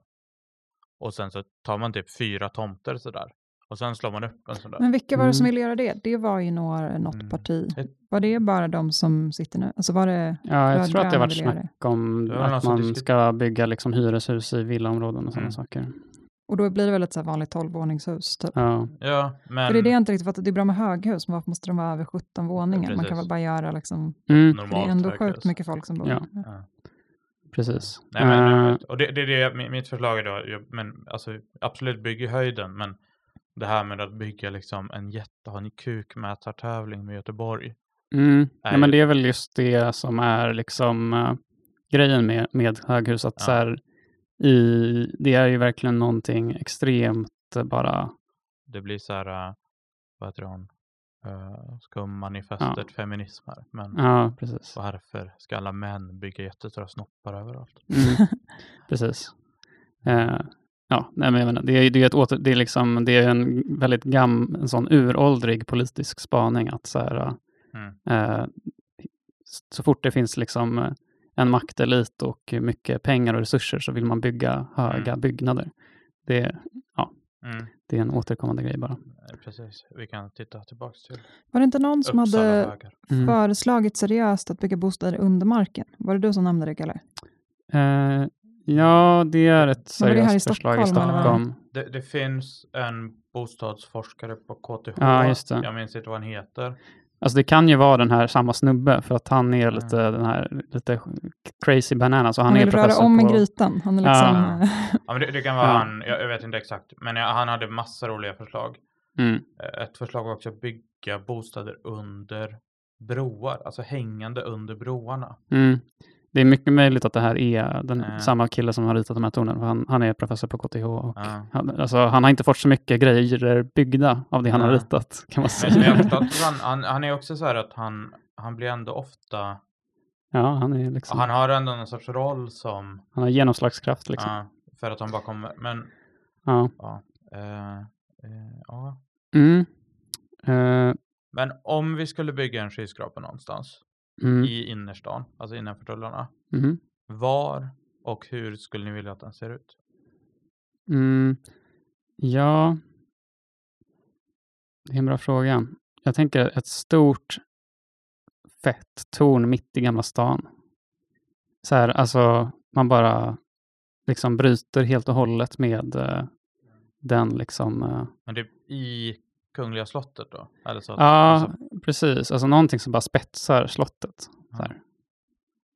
Och sen så tar man typ fyra tomter sådär. Och sen slår man upp en sån där. Men vilka var det som Mm. ville göra det? Det var ju några, något Mm. parti. Var det bara de som sitter nu? Alltså var det, Ja, jag tror att det har varit vill göra snack om Det att man ska bygga liksom hyreshus i villaområden och sådana Mm. saker. och då blir det väl ett så här vanligt tolvvåningshus typ. Ja, Ja, men För det är det jag inte riktigt fattar, det är bra med höghus, men varför måste de vara över 17 våningar? Man kan väl bara göra liksom, mm, det normalt är ändå höghus. sjukt mycket folk som bor Ja. Ja. precis. Nej, men, vet. och det, det är det mi- mitt förslag är då, jag- men alltså absolut bygga i höjden, men det här med att bygga liksom en jätte, ha en kukmätartävling med Göteborg. Mm. Ja, men det är väl just det som är liksom eh, grejen med, med höghus. Att Ja. så här, i, det är ju verkligen någonting extremt eh, bara... Det blir så här, uh, vad heter hon, uh, skummanifestet feminism här. Men Ja, precis. varför ska alla män bygga jättestora snoppar överallt? Mm. precis. Eh, ja, nej, men jag menar, det är, det är, ett åter, det är, liksom, det är en väldigt gam, en sån uråldrig politisk spaning att så här, Mm. Eh, så fort det finns liksom eh, en maktelit och mycket pengar och resurser så vill man bygga höga byggnader. Det, är- Mm. det är en återkommande grej bara. eh, Precis, vi kan titta tillbaka till Var det inte någon som Uppsala hade högar. Mm. föreslagit seriöst att bygga bostäder under marken? Var det du som nämnde det, Kalle? Eh, ja, det är ett här i seriöst förslag i Stockholm. Det, det finns en bostadsforskare på KTH. Ja, just det. Jag minns inte vad han heter. Alltså det kan ju vara den här samma snubbe för att han är Mm. lite den här lite crazy banana. Så han, Han är vill röra professor om i på... grytan. Han är Ja. liksom... eh, Ja, men det, det kan vara Ja. han, jag, jag vet inte exakt. Men jag, han hade massa roliga förslag. Mm. Eh, Ett förslag var också att bygga bostäder under broar, alltså hängande under broarna. Mm. Det är mycket möjligt att det här är den, Eh. samma kille som har ritat de här tornen. Han, han är professor på KTH. Och Ja. han, alltså, han har inte fått så mycket grejer byggda av det han har Nej. ritat. Kan man Men, men säga. förstår att han, han, han är också så här att han, han blir ändå ofta, Ja, han är liksom... han har ändå någon sorts roll som, Han har genomslagskraft liksom. ja, för att han bara kommer, men Ja. ja, eh, eh, ja. Mm. Eh, Men om vi skulle bygga en skyskrapa någonstans mm. i innerstan, alltså innanför tullarna, Mm. var och hur skulle ni vilja att den ser ut? Mm. Ja. Det är en bra fråga. Jag tänker ett stort fett torn mitt i Gamla stan. Så här, alltså man bara liksom bryter helt och hållet med eh, den liksom eh, Men det är i Kungliga slottet då? Eller så att, Ja, alltså, precis. Alltså någonting som bara spetsar slottet. Så här.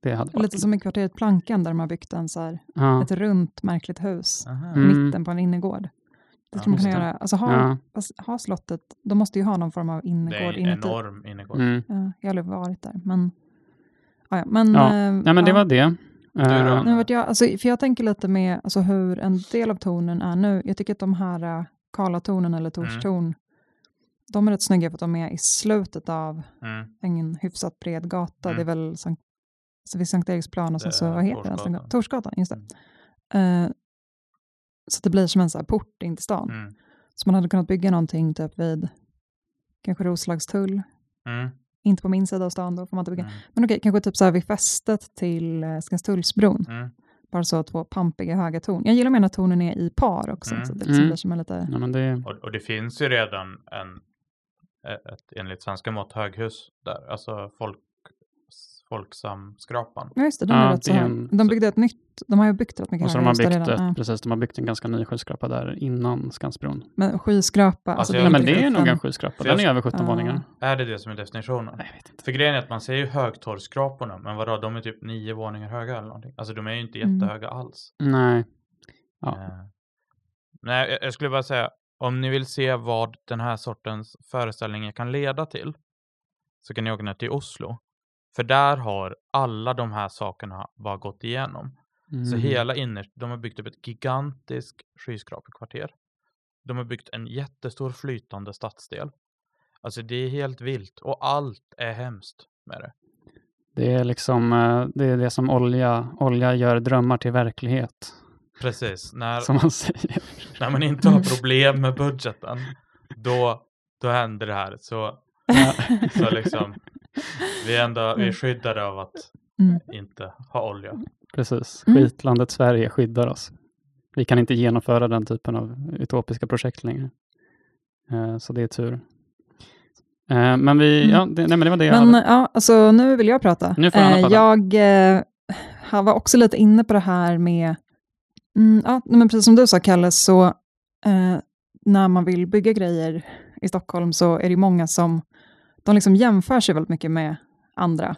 Det hade varit... Lite som i kvarteret Plankan där de har byggt en så här, ja. ett runt märkligt hus aha. i Mm. mitten på en innergård. Det Ja, skulle man kunna göra. Alltså ha, Ja. ha slottet, de måste ju ha någon form av Det är innergård en inuti. enorm innergård. Mm. Ja, jag har aldrig varit där, men... Ja, ja, men, Ja. eh, ja, men det ja. var det. Eh, Men vet jag, alltså, för jag tänker lite med alltså, hur en del av tonen är nu. Jag tycker att de här uh, Karlatornen eller Mm. De är rätt snygga för att de är i slutet av Mm. en hyfsat bred gata. Mm. Det är väl Sankt, så vid Sankt Eriksplan och sen Det så, vad heter den? Torsgatan. Sankt- Torsgatan, just det. Mm. Eh, så att det blir som en så här port in till stan. Mm. Så man hade kunnat bygga någonting typ vid kanske Roslagstull. Mm. Inte på min sida av stan, då får man inte bygga. Mm. Men okej, kanske typ så här vid fästet till eh, Skanstullsbron. Mm. bara så två pampiga höga torn. Jag gillar mer när tornen är i par också, Mm. så det liksom Mm. blir som en lite... Ja, men det, Och, och det finns ju redan en, ett enligt svenska mått höghus där, alltså folk, Folksamskrapan. Ja, just det, den Ja, det är en- De byggde ett nytt, de har ju byggt rätt mycket och så de har byggt, redan. ett, Ja. precis, de har byggt en ganska ny skyskrapa där innan Skansbron. Men skyskrapa, alltså, Alltså, Nej, men det är nog en skyskrapa. Den är över 17 Ja. våningar. Är det det som är definitionen? Nej, jag vet inte. För grejen är att man ser ju högtorgsskraporna, men vadå, de är typ nio våningar höga eller någonting. Alltså de är ju inte Mm. jättehöga alls. Nej. Ja. Eh, nej, jag, jag skulle bara säga, om ni vill se vad den här sortens föreställningar kan leda till, så kan ni åka ner till Oslo. För där har alla de här sakerna bara gått igenom. Så Mm. hela innerst, de har byggt upp ett gigantiskt skyskrapekvarter. De har byggt en jättestor flytande stadsdel. Alltså det är helt vilt och allt är hemskt med det. Det är liksom eh, det, är det som olja, olja gör drömmar till verklighet. Precis, när, Som man säger. när man inte har problem med budgeten, då, då händer det här. Så, så liksom, vi är ändå vi är skyddade av att Mm. inte ha olja. Precis. Mm. Skitlandet Sverige skyddar oss. Vi kan inte genomföra den typen av utopiska projekt längre. Eh, Så det är tur. Eh, Men vi, Mm. ja, det, nej, men det var det jag Men hade. ja, alltså nu vill jag prata. Nu får Eh, prata. Jag eh, här var också lite inne på det här med, mm, ja, men precis som du sa Kalle, så eh, när man vill bygga grejer i Stockholm så är det många som, de liksom jämför sig väldigt mycket med andra.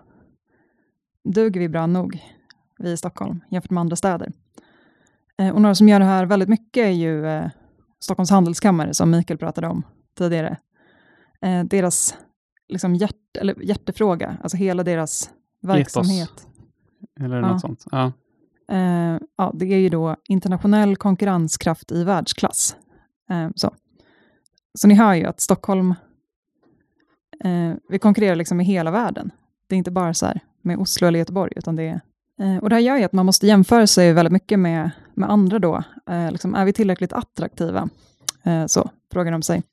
Duger vi bra nog, vi i Stockholm, jämfört med andra städer? Eh, och några som gör det här väldigt mycket är ju eh, Stockholms handelskammare, som Mikael pratade om tidigare. Eh, deras liksom hjärt, eller hjärtefråga, alltså hela deras verksamhet. Eller ja. något sånt. Ja. Eh, ja, det är ju då internationell konkurrenskraft i världsklass. Eh, så. så ni hör ju att Stockholm, eh, vi konkurrerar liksom med hela världen. Det är inte bara så här med Oslo eller Göteborg, utan det är eh, och det här gör ju att man måste jämföra sig väldigt mycket med, med andra då. Eh, liksom, är vi tillräckligt attraktiva? Eh, så frågar de sig.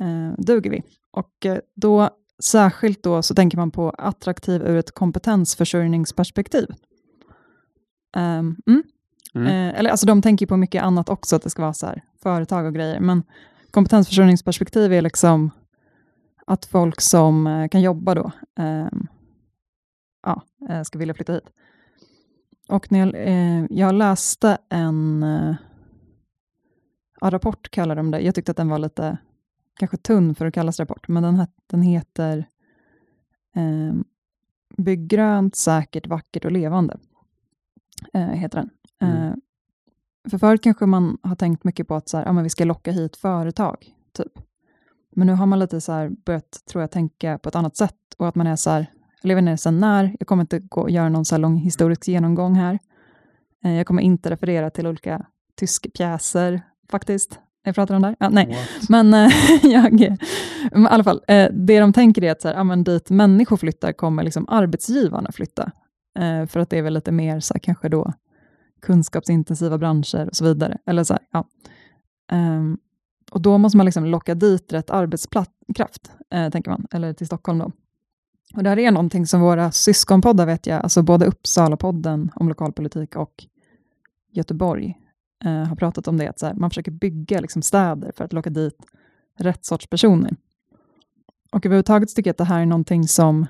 Eh, duger vi? Och eh, då särskilt då så tänker man på attraktiv ur ett kompetensförsörjningsperspektiv. Ehm, mm. Mm. Eh, eller alltså de tänker på mycket annat också, att det ska vara så här, företag och grejer, men kompetensförsörjningsperspektiv är liksom att folk som eh, kan jobba då, ehm, ja, eh, ska vilja flytta hit. Och när jag, eh, jag läste en eh, ja, rapport, kallar de det. Jag tyckte att den var lite kanske tunn för att kallas rapport, men den, den heter eh, Bygg grönt, säkert, vackert och levande. Eh, heter den. Mm. Eh, för förut kanske man har tänkt mycket på att så här, ja, men vi ska locka hit företag, typ. Men nu har man lite så här börjat, tror jag, tänka på ett annat sätt och att man är så här, jag vet inte sen när, jag kommer inte gå, göra någon så här lång historisk genomgång här. Eh, jag kommer inte referera till olika tyska pjäser, faktiskt. Jag pratar om där? Ja, nej. What? Men eh, jag, men i alla fall, eh, det de tänker är att så här, ja, men dit människor flyttar kommer liksom arbetsgivarna flytta. Eh, för att det är väl lite mer så här, kanske då kunskapsintensiva branscher och så vidare. Eller så här, ja. Um, och då måste man liksom locka dit rätt arbetskraft, eh, tänker man, eller till Stockholm då. Och det här är någonting som våra syskonpoddar vet jag, alltså både Uppsala-podden om lokalpolitik och Göteborg eh, har pratat om det, att så här, man försöker bygga liksom städer för att locka dit rätt sorts personer. Och överhuvudtaget tycker jag att det här är någonting som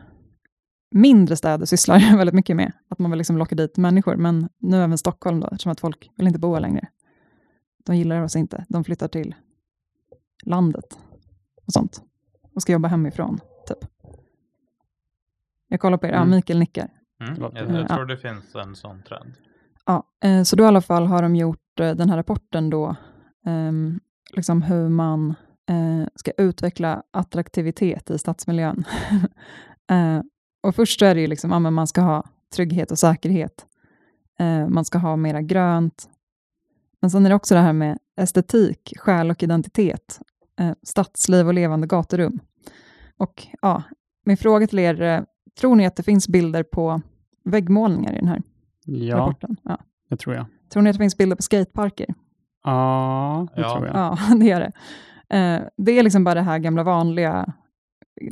mindre städer sysslar väldigt mycket med, att man vill liksom locka dit människor, men nu även Stockholm då, eftersom att folk vill inte bo här längre. De gillar oss inte, de flyttar till landet och sånt och ska jobba hemifrån, typ. Jag kollar på er, ja, Mm. Mikael nickar. Mm. Det låter- Jag, jag Ja. tror det finns en sån trend. Ja, eh, så då i alla fall har de gjort eh, den här rapporten då, ehm, liksom hur man eh, ska utveckla attraktivitet i stadsmiljön. och först så är det ju liksom, ja, men man ska ha trygghet och säkerhet. Eh, man ska ha mera grönt. Men sen är det också det här med estetik, själ och identitet, eh, stadsliv och levande gaturum. Och ja, min fråga till er, eh, tror ni att det finns bilder på väggmålningar i den här Ja, rapporten? Ja. det tror jag. Tror ni att det finns bilder på skateparker? Ja, det Ja. tror jag. Ja, det gör det. Eh, det är liksom bara det här gamla vanliga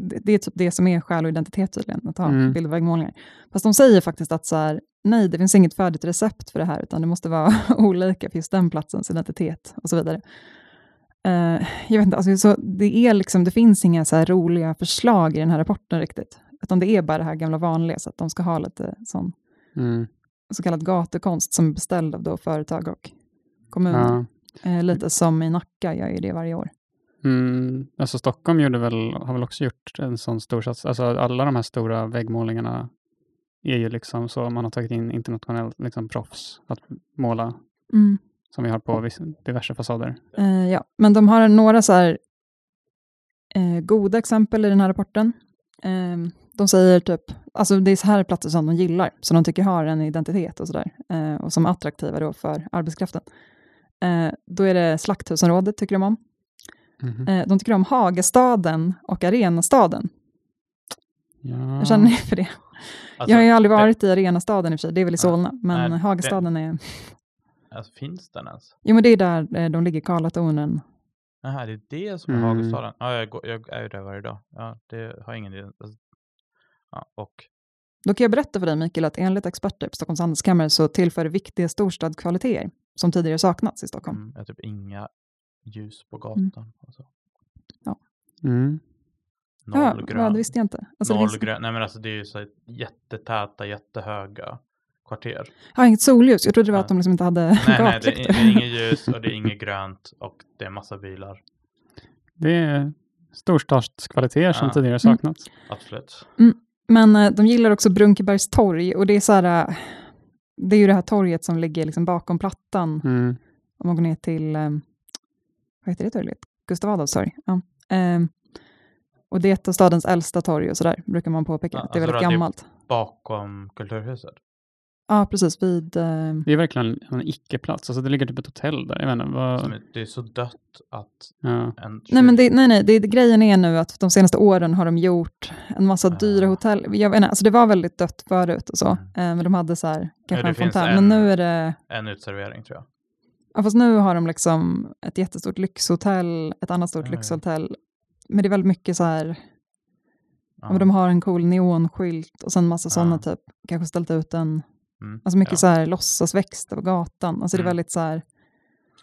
det, är typ det som är själ och identitet tydligen, att ha Mm. bild och väggmålningar. Fast de säger faktiskt att så här, nej, det finns inget färdigt recept för det här, utan det måste vara olika för just den platsens identitet och så vidare. Eh, jag vet inte, alltså, så det, är liksom, det finns inga så roliga förslag i den här rapporten riktigt, utan det är bara det här gamla vanliga, så att de ska ha lite sån Mm. så kallad gatukonst som är beställd av då företag och kommuner. Ja. Eh, lite som i Nacka gör ju det varje år. Mm, alltså Stockholm gjorde väl, har väl också gjort en sån stor sats. Alltså alla de här stora väggmålningarna är ju liksom så, man har tagit in internationellt liksom proffs att måla, som vi har på diverse fasader. Eh, ja, men de har några så här eh, goda exempel i den här rapporten. Eh, de säger typ, alltså det är så här platser som de gillar, som de tycker har en identitet och sådär, eh, och som är attraktiva då för arbetskraften. Eh, då är det Slakthusområdet tycker de om. Eh, de tycker om Hagastaden och Arenastaden. Ja. Hur känner ni för det? Alltså, jag har ju aldrig det- varit i Arenastaden i och för sig, det är väl i Ja, Solna, men nej, Hagastaden är... Alltså, finns den ens? Jo, men det är där eh, de ligger, Karlatornen. Jaha, det är det som är Mm. Hagastaden? Ja, jag, går, jag är ju där varje dag. Ja, det har ingen idé. Alltså, ja, och Då kan jag berätta för dig, Mikael, att enligt experter på Stockholms handelskammare så tillför det viktiga storstadskvaliteter som tidigare saknats i Stockholm. mm, är typ inga ljus på gatan. Alltså, Mm. noll ja, ja, grönt. det visste jag inte. Alltså, noll finns, grönt. Nej men alltså det är ju så här jättetäta, jättehöga kvarter. har inget solljus, jag trodde det var Ja. att de liksom inte hade Nej, nej, det är, det är inget ljus och det är inget grönt och det är massa bilar. Det är storstadskvaliteter som Ja. tidigare saknats. Absolut. Men eh, de gillar också Brunkebergs torg och det är så här, eh, det är ju det här torget som ligger liksom bakom Plattan Mm. om man går ner till, eh, vad heter det torget? Gustav Adolfs torg. Ja. Eh, och det är ett av stadens äldsta torg och sådär, brukar man påpeka. Ja, att det är alltså väldigt det- gammalt. Bakom Kulturhuset. Ja, precis, vid... Eh, Det är verkligen en icke-plats. Alltså det ligger typ ett hotell där. Jag Som vad, är- Det är så dött att ja. en nej, men det, nej, nej, det, grejen är nu att de senaste åren har de gjort en massa Ah. dyra hotell. Jag vet inte, alltså det var väldigt dött förut och så, Mm. eh, men de hade så här, kanske det en fontän. en- Men nu är det, en utservering tror jag. Ja, fast nu har de liksom ett jättestort lyxhotell, ett annat stort ja. lyxhotell. Men det är väldigt mycket så här, Ja. de har en cool neonskylt och sen massa Ja. sådana typ, kanske ställt ut en, Mm, alltså mycket ja. så här låtsasväxter på gatan. Alltså det är Mm. väldigt så här,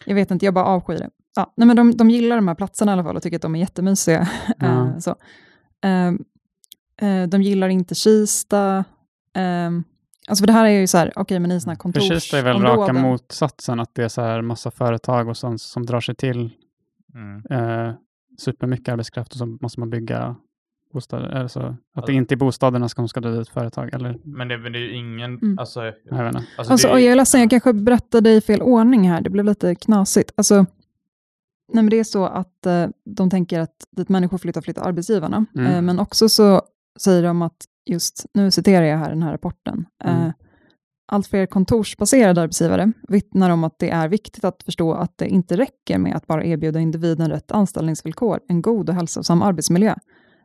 jag vet inte, jag bara avskyr det. Ja, nej, men de, de gillar de här platserna i alla fall och tycker att de är jättemysiga. Eh, så. Eh, de gillar inte Kista. Um, alltså för det här är ju så här, okej men i sådana här För Kista är väl raka kontorsområden. motsatsen, att det är så här massa företag och sånt som drar sig till Mm. eh, supermycket arbetskraft och så måste man bygga bostäder. Eller så, att Ja. det inte är bostäderna som ska dra dit företag. Eller, Men det, men det är ju ingen, Mm. alltså, jag vet inte. alltså, Alltså, det är, jag är ledsen, jag kanske berättade i fel ordning här, det blev lite knasigt. Alltså, nej, men det är så att eh, de tänker att dit människor flyttar, flyttar arbetsgivarna. Mm. Eh, men också så säger de att, just nu citerar jag här den här rapporten, Mm. eh, allt fler kontorsbaserade arbetsgivare vittnar om att det är viktigt att förstå att det inte räcker med att bara erbjuda individen rätt anställningsvillkor, en god och hälsosam arbetsmiljö,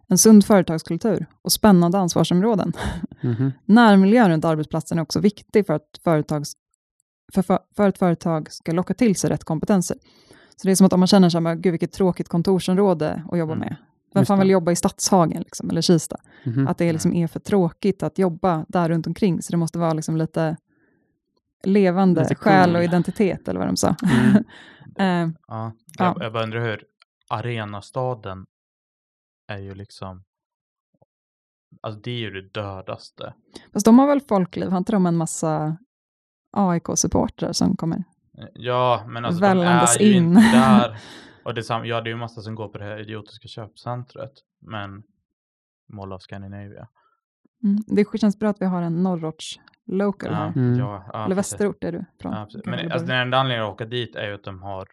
en sund företagskultur och spännande ansvarsområden. Mhm. Närmiljön runt arbetsplatsen är också viktig för att, företags, för, för, för att företag ska locka till sig rätt kompetenser. Så det är som att om man känner så här, gud vilket tråkigt kontorsområde att jobba Mm. med. Vem fan vill jobba i Stadshagen liksom, eller Kista? Mhm. Att det liksom är för tråkigt att jobba där runt omkring. Så det måste vara liksom lite levande Lite själ cool. och identitet, eller vad de sa. Mm. Eh, ja, Ja. Jag, jag bara undrar hur arenastaden är ju liksom, alltså det är ju det dödaste. fast de har väl folkliv, har inte de en massa AIK-supportrar som kommer? Ja, men alltså de är ju in. inte där. Och det sam- ja, det är ju massa som går på det här idiotiska köpcentret. Men Mall of Scandinavia. Mm. Det känns bra att vi har en Norrorts local Ja, här. Mm. ja, ja, eller. Västerort är du från. Ja, Men alltså, den enda anledningen att åka dit är ju att de har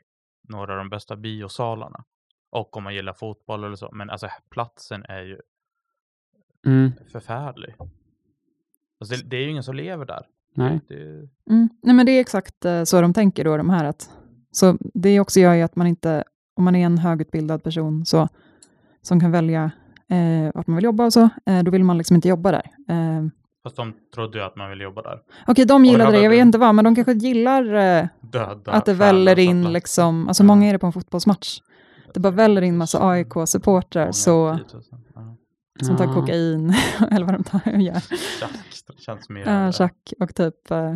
några av de bästa biosalarna. Och om man gillar fotboll eller så. Men alltså platsen är ju Mm. förfärlig. Alltså, det, det är ju ingen som lever där. Nej. Det, Mm. Nej, men det är exakt eh, så de tänker då, de här. Att, så det också gör ju att man inte, om man är en högutbildad person så, som kan välja eh, vart man vill jobba och så, eh, då vill man liksom inte jobba där. Eh, fast de trodde ju att man ville jobba där. Okej, de gillade har det, jag vet inte vad, men de kanske gillar eh, Döda att det väller in, liksom, alltså Ja. många är det på en fotbollsmatch. Det bara väller in massa AIK-supportrar, så, 10 000. Ja. som tar Ja. kokain, eller vad de tar och gör. Tjack, det känns mer... Uh, Tjack och typ uh,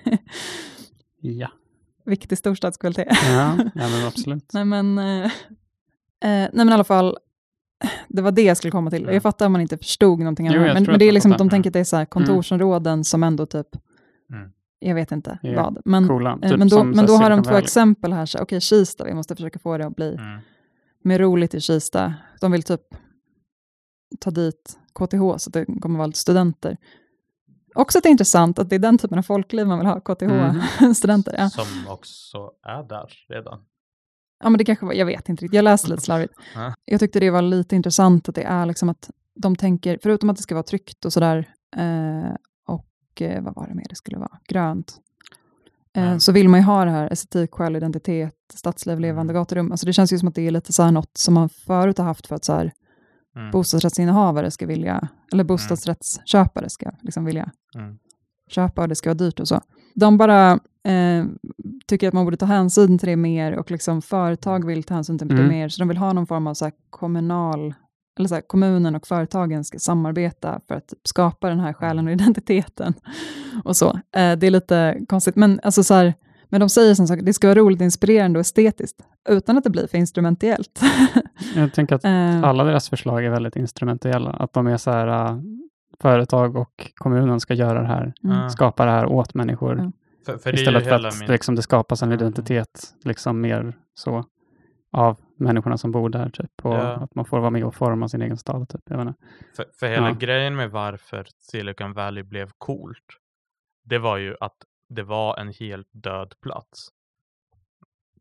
Ja, viktig storstadskvalitet. ja, ja men absolut. nej, men, eh, eh, nej men i alla fall, det var det jag skulle komma till. Mm. Jag fattar om man inte förstod någonting. Annat, men, men det är liksom fattar. de tänker att det är så här kontorsområden som ändå typ, Mm. jag vet inte Ja, vad. Men, Coola. eh, Typ men då, men då har de två exempel här. så, Okej, Kista, vi måste försöka få det att bli Mm. mer roligt i Kista. De vill typ ta dit KTH så att det kommer vara lite studenter. Också att det är intressant att det är den typen av folkliv man vill ha, KTH-studenter. Ja. Som också är där redan. ja, men det kanske var, jag vet inte riktigt, jag läste lite slarvigt. Ja. Jag tyckte det var lite intressant att det är liksom att de tänker, förutom att det ska vara tryggt och sådär, eh, och eh, vad var det mer det skulle vara, grönt, eh, Mm. så vill man ju ha det här estetik, själ, identitet, stadsliv, levande Mm. gaturum. Alltså det känns ju som att det är lite så här något som man förut har haft för att så här, Mm. bostadsrättsinnehavare ska vilja, eller bostadsrättsköpare ska liksom vilja Mm. köpa och det ska vara dyrt och så. De bara eh, tycker att man borde ta hänsyn till det mer och liksom företag vill ta hänsyn till det Mm. mer, så de vill ha någon form av så kommunal, eller så här, kommunen och företagen ska samarbeta för att skapa den här själen och identiteten. Och så. Eh, det är lite konstigt, men alltså så här, men de säger som sagt, det ska vara roligt, inspirerande och estetiskt, utan att det blir för instrumentellt. Jag tänker att Eh, alla deras förslag är väldigt instrumentella. Att de är så här, äh, företag och kommunen ska göra det här, mm. Ja. skapa det här åt människor. Ja. För, för Istället för att min... liksom, det skapas en Mm. identitet liksom mer så av människorna som bor där. Typ, och Ja. att man får vara med och forma sin egen stad. Typ. Jag. För, för hela Ja. grejen med varför Silicon Valley blev coolt, det var ju att det var en helt död plats.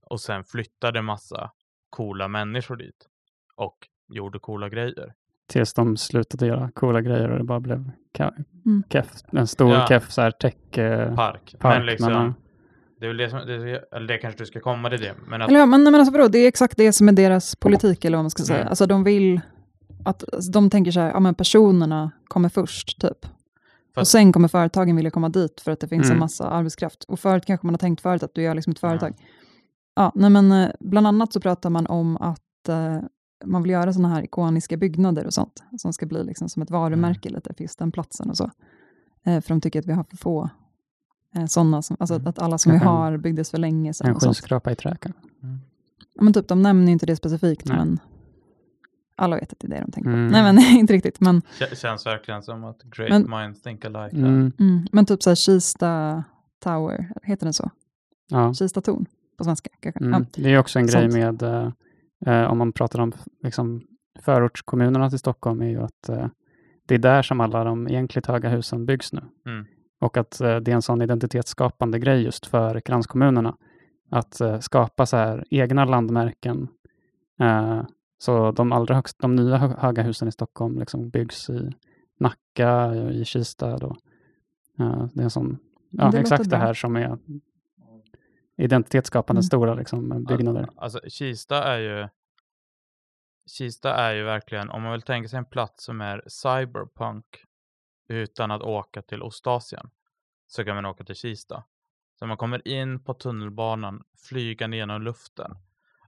Och sen flyttade massa coola människor dit och gjorde coola grejer. Tills de slutade göra coola grejer och det bara blev Mm. keff, en stor Ja. keff så här tech eh, Park. park. men liksom, men, det är väl det som, det, eller det kanske du ska komma till det. Men att, Eller ja, men, men alltså vadå, det är exakt det som är deras politik, eller vad man ska säga. Mm. Alltså de vill att, alltså, de tänker så här, ja men personerna kommer först, typ. Och Fast- sen kommer företagen vilja komma dit för att det finns en Mm. massa arbetskraft. Och förut kanske man har tänkt förut att du gör liksom ett företag. Ja, nej men eh, bland annat så pratar man om att eh, man vill göra sådana här ikoniska byggnader och sånt, som ska bli liksom som ett varumärke lite för just den platsen och så. Eh, för de tycker att vi har för få eh, sådana, som, alltså Mm. att alla som vi en- har byggdes för länge sedan. en och skyskrapa i trä kanske. Ja, men typ, de nämner inte det specifikt, Nej. men alla vet att det är det de tänker Mm. på. Nej, men inte riktigt. Men, Kä- Känns verkligen som att great Men- minds think alike. Mm, mm, men typ så här Kista Tower, heter den så? ja. Kista torn på svenska kanske. Mm. Ja. Det är också en grej Sant. med, eh, eh, om man pratar om liksom, förortskommunerna till Stockholm, är ju att eh, det är där som alla de egentligt höga husen byggs nu. Mm. Och att eh, det är en sån identitetsskapande grej just för kranskommunerna. Att eh, skapa så här egna landmärken. Eh, så de allra högst, de nya hö- höga husen i Stockholm liksom byggs i Nacka, i Kista. Då. Eh, det är en sån, ja, Det exakt det bra. här som är identitetsskapande Mm. stora liksom, byggnader. Alltså Kista är ju Kista är ju verkligen, om man vill tänka sig en plats som är cyberpunk utan att åka till Ostasien så kan man åka till Kista. Så man kommer in på tunnelbanan, flygande genom luften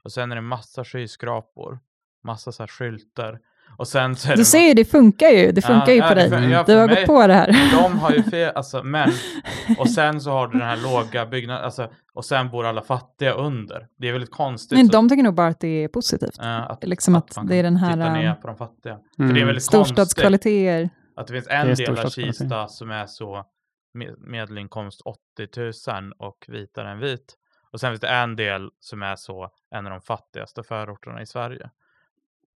och sen är det massa skyskrapor, massa så här skyltar och sen så Du det ser ju, det funkar ju. Det funkar ju ja, på det dig. ja, du har mig- gått på det här. de har ju fel, alltså, men och sen så har du den här låga byggnaden, alltså, och sen bor alla fattiga under. Det är väldigt konstigt. Men så- de tycker nog bara att det är positivt. att, liksom att man det är den här, Titta ner um, på de fattiga. Mm. För det är väldigt konstigt Storstadskvaliteter. att det finns Det en är del av. Kista som är så med, medelinkomst 80 000 och vitare än vit. Och sen finns det en del som är så en av de fattigaste förorterna i Sverige.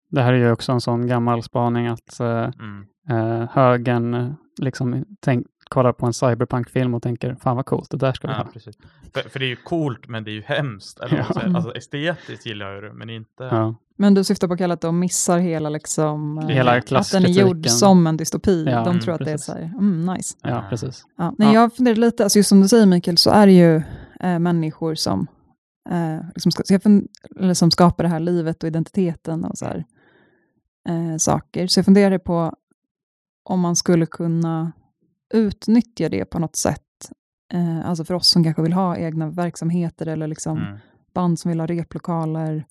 Det här är ju också en sån gammal spaning att eh, Mm. eh, högern eh, liksom tänk, kollar på en cyberpunk-film och tänker fan vad coolt, det där ska vi Ja, ha. precis. För, för det är ju coolt, men det är ju hemskt. Eller Ja. Alltså estetiskt gillar jag det, men inte... Ja. Men du syftar på att kalla att de missar hela, liksom, Hela att den är gjord som en dystopi. Ja, de mm, tror att det är precis. så här, mm, nice. ja, precis. Ja, nej, Ja. Jag funderar lite, alltså just som du säger Mikael, så är det ju eh, människor som, eh, liksom ska, som skapar det här livet och identiteten och så här, eh, saker. Så jag funderar på om man skulle kunna utnyttja det på något sätt. Eh, alltså för oss som kanske vill ha egna verksamheter eller liksom Mm. band som vill ha replokaler.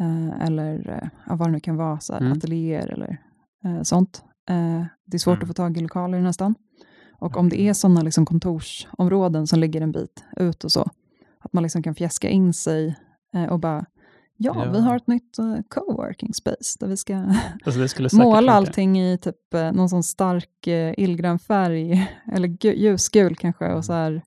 Eh, eller eh, vad det nu kan vara, så här, Mm. ateljéer eller eh, sånt. Eh, det är svårt Mm. att få tag i lokaler nästan. Och om det är sådana liksom kontorsområden som ligger en bit ut och så, att man liksom kan fjäska in sig eh, och bara, ja, vi Ja. har ett nytt eh, coworking space där vi ska Alltså det skulle säkert måla funka. allting i typ eh, någon sån stark eh, illgrön färg, eller gu- ljusgul kanske, Mm. och så här.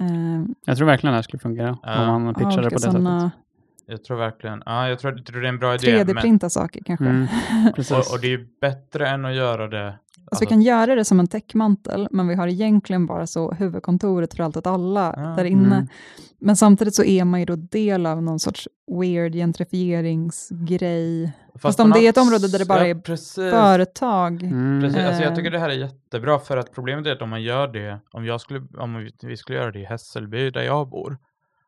Eh, Jag tror verkligen det här skulle fungera om man pitchar det på det såna sättet. Jag tror verkligen, ja, jag tror, jag tror det är en bra idé. Men, 3D-printa saker kanske. Mm, precis. och, och det är ju bättre än att göra det... Alltså vi kan göra det som en täckmantel, men vi har egentligen bara så huvudkontoret för allt åt alla Ja. där inne. Mm. Men samtidigt så är man ju då del av någon sorts weird gentrifieringsgrej. Fast på om det är ett område där det bara är. Företag. Mm. Precis, alltså jag Eh. tycker det här är jättebra för att problemet är att om man gör det, om, jag skulle, om vi, skulle göra det i Hässelby där jag bor,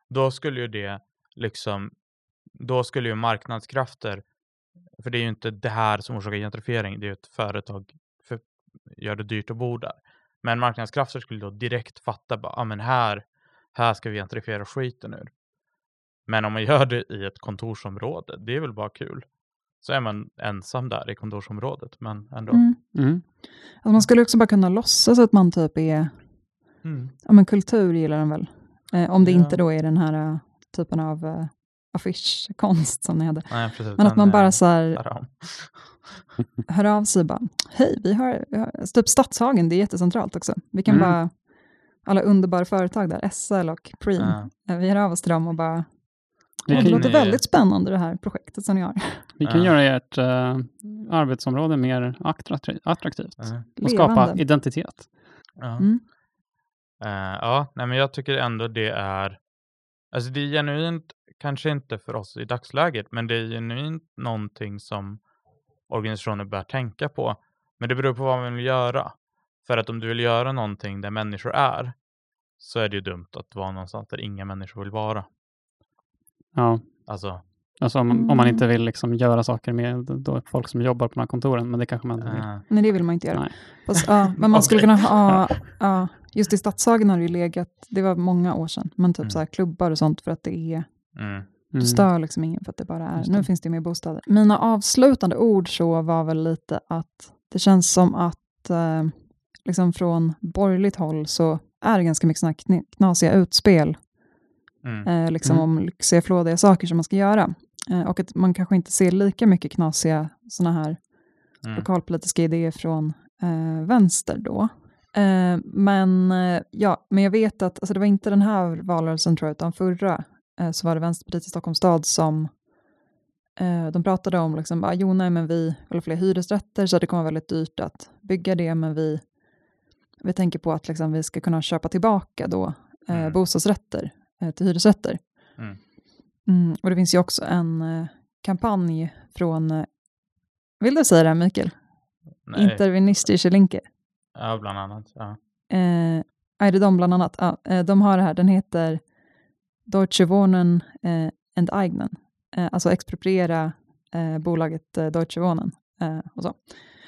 då skulle ju det liksom, då skulle ju marknadskrafter, för det är ju inte det här som orsakar gentrifiering, det är ju ett företag för, gör det dyrt att bo där. Men marknadskrafter skulle då direkt fatta, bara, ah, men här, här ska vi gentrifiera skiten ur. Men om man gör det i ett kontorsområde, det är väl bara kul. Så är man ensam där i kontorsområdet, men ändå. Mm. Mm. Alltså man skulle också bara kunna låtsas att man typ är, Mm. ja men kultur gillar den väl. Eh, om det Ja. inte då är den här eh, typen av eh, affischkonst som ni hade. Nej, precis. Men att man bara så här, hör av sig bara, hej, vi har, vi har typ Stadshagen, det är jättecentralt också. Vi kan Mm. bara, alla underbara företag där, SL och Preem, Ja. eh, vi hör av oss till dem och bara, Vi "Åh, kan, det låter ni- väldigt spännande det här projektet som ni har. vi kan Ja. göra ert eh, arbetsområde mer attrakti- attraktivt Ja. och skapa Levande. identitet. Ja. Mm. Eh, ja, nej, men jag tycker ändå det är, alltså det är genuint, kanske inte för oss i dagsläget, men det är genuint någonting som organisationer bör tänka på. Men det beror på vad man vill göra. För att om du vill göra någonting där människor är, så är det ju dumt att vara någonstans där inga människor vill vara. Ja. Alltså, Alltså om, om man inte vill liksom göra saker med då folk som jobbar på de här kontoren, men det kanske man inte vill. eh, Nej, det vill man inte göra. Nej. Fast, ja, men man skulle kunna ha, ja, just i Stadshagen har det ju legat, det var många år sedan, men typ Mm. så här klubbar och sånt för att det är, mm, du Mm. stör liksom ingen för att det bara är, Just nu det. finns det mer bostäder. Mina avslutande ord så var väl lite att det känns som att eh, liksom från borgerligt håll så är det ganska mycket såna knasiga utspel mm, eh, liksom Mm. om lyxiga, flådiga saker som man ska göra. Eh, och att man kanske inte ser lika mycket knasiga sådana här mm, lokalpolitiska idéer från eh, vänster då. Eh, men, eh, ja, men jag vet att, alltså det var inte den här valrörelsen tror jag, utan förra, så var det Vänsterpartiet i Stockholms stad som eh, de pratade om, liksom, bara, jo nej men vi vill ha fler hyresrätter, så det kommer vara väldigt dyrt att bygga det, men vi, vi tänker på att liksom, vi ska kunna köpa tillbaka då eh, Mm. bostadsrätter eh, till hyresrätter. Mm. Mm, och det finns ju också en eh, kampanj från, eh, vill du säga det här Mikael? nej, Interministische Linke. ja, bland annat. Ja. Eh, är det de bland annat? Ja, eh, de har det här, den heter Deutsche Wohnen eh, Enteignen. Eh, alltså expropriera eh, bolaget eh, Deutsche Wohnen. Eh, och, så.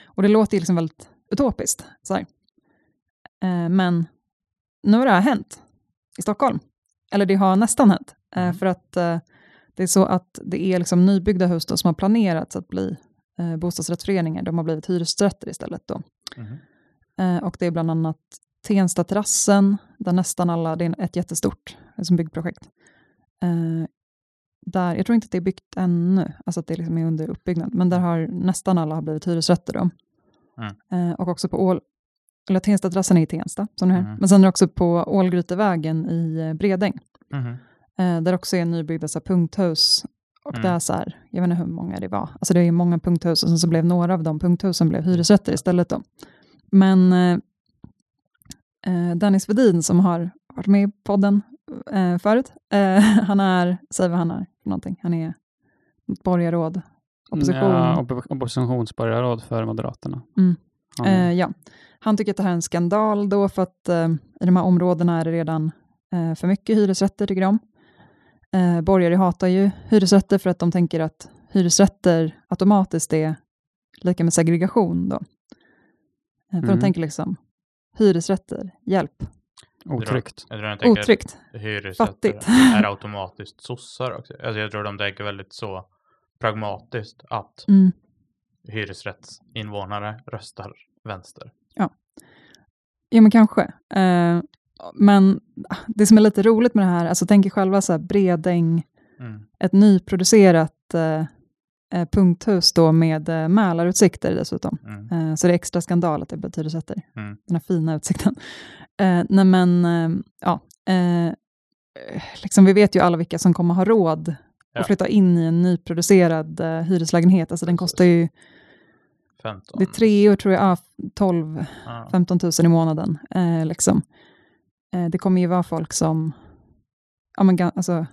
och det låter liksom väldigt utopiskt. Så. Eh, men nu har det här hänt i Stockholm. Eller det har nästan hänt. Eh, Mm. För att det är så att det är liksom nybyggda hus då som har planerats att bli eh, bostadsrättsföreningar. De har blivit hyresrätter istället då. Eh, och det är bland annat Tensta terrassen, där nästan alla, det är ett jättestort liksom byggprojekt. Eh, där, jag tror inte att det är byggt ännu, alltså att det liksom är under uppbyggnad, men där har nästan alla har blivit hyresrätter då. Mm. Eh, och också på Ål, eller Tensta terrassen är i Tensta, som. Mm. men sen är det också på Ålgrytevägen i eh, Bredäng, Mhm. eh, där också är nybyggda så här, punkthus. Och Mm. det är så här, jag vet inte hur många det var, alltså det är många punkthus och sen så blev några av de punkthusen blev hyresrätter istället då. Men eh, eh, Dennis Vedin som har varit med i podden eh, förut, eh, han är, säg vad han är för någonting, han är borgarråd, opposition. Ja, oppo- oppositionsborgarråd för Moderaterna. Mm. Eh, ja. Han tycker att det här är en skandal då för att eh, i de här områdena är det redan eh, för mycket hyresrätter tycker de. Eh, borgare hatar ju hyresrätter för att de tänker att hyresrätter automatiskt är lika med segregation då. Eh, för Mm. de tänker liksom hyresrätter, hjälp, Otryggt. Jag tror de tänker otryggt. Fattigt. är automatiskt sossar också. Alltså jag tror de tänker väldigt så pragmatiskt att Mm. hyresrättsinvånare röstar vänster. Ja, men kanske. Eh, men det som är lite roligt med det här, alltså tänk er själva så här Bredäng, Mm. ett nyproducerat eh, eh, punkthus då med eh, Mälarutsikter dessutom. Mm. Eh, så det är extra skandal att det är hyresrätter. Mm. Den här fina utsikten. Eh, nej men, eh, ja. Eh, liksom vi vet ju alla vilka som kommer ha råd Ja. att flytta in i en nyproducerad eh, hyreslägenhet. Alltså den kostar ju, 15. det är tre år tror jag, ja, 12 Ja. 15 000 i månaden. Eh, liksom. eh, det kommer ju vara folk som, ja men, alltså,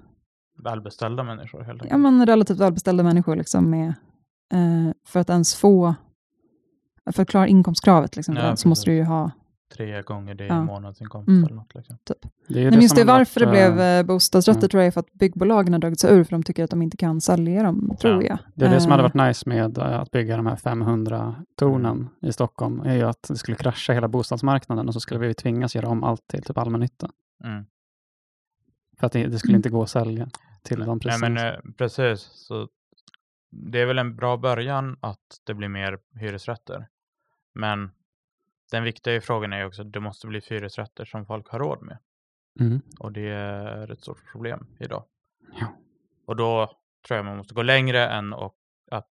Välbeställda människor helt enkelt. ja, men relativt välbeställda människor liksom med, eh, för att ens få, för att klara inkomstkravet liksom, Ja, så måste du ju ha, Tre gånger det i Ja. månadsinkomst Mm. eller något. Liksom. Det är men det har varför det varit, blev eh, eh, bostadsrätter mm. tror jag är för att byggbolagen har dragit sig ur, för de tycker att de inte kan sälja dem, tror Ja. jag. Det är det som hade Eh, varit nice med att bygga de här 500 tornen i Stockholm, är ju att det skulle krascha hela bostadsmarknaden och så skulle vi tvingas göra om allt till typ allmännytta. Mm. För att det, det skulle inte gå att sälja till de Nej, priserna. men, eh, precis. Så det är väl en bra början att det blir mer hyresrätter. Men den viktiga frågan är ju också att det måste bli hyresrätter som folk har råd med. Mm. Och det är ett stort problem idag. Ja. Och då tror jag man måste gå längre än och, att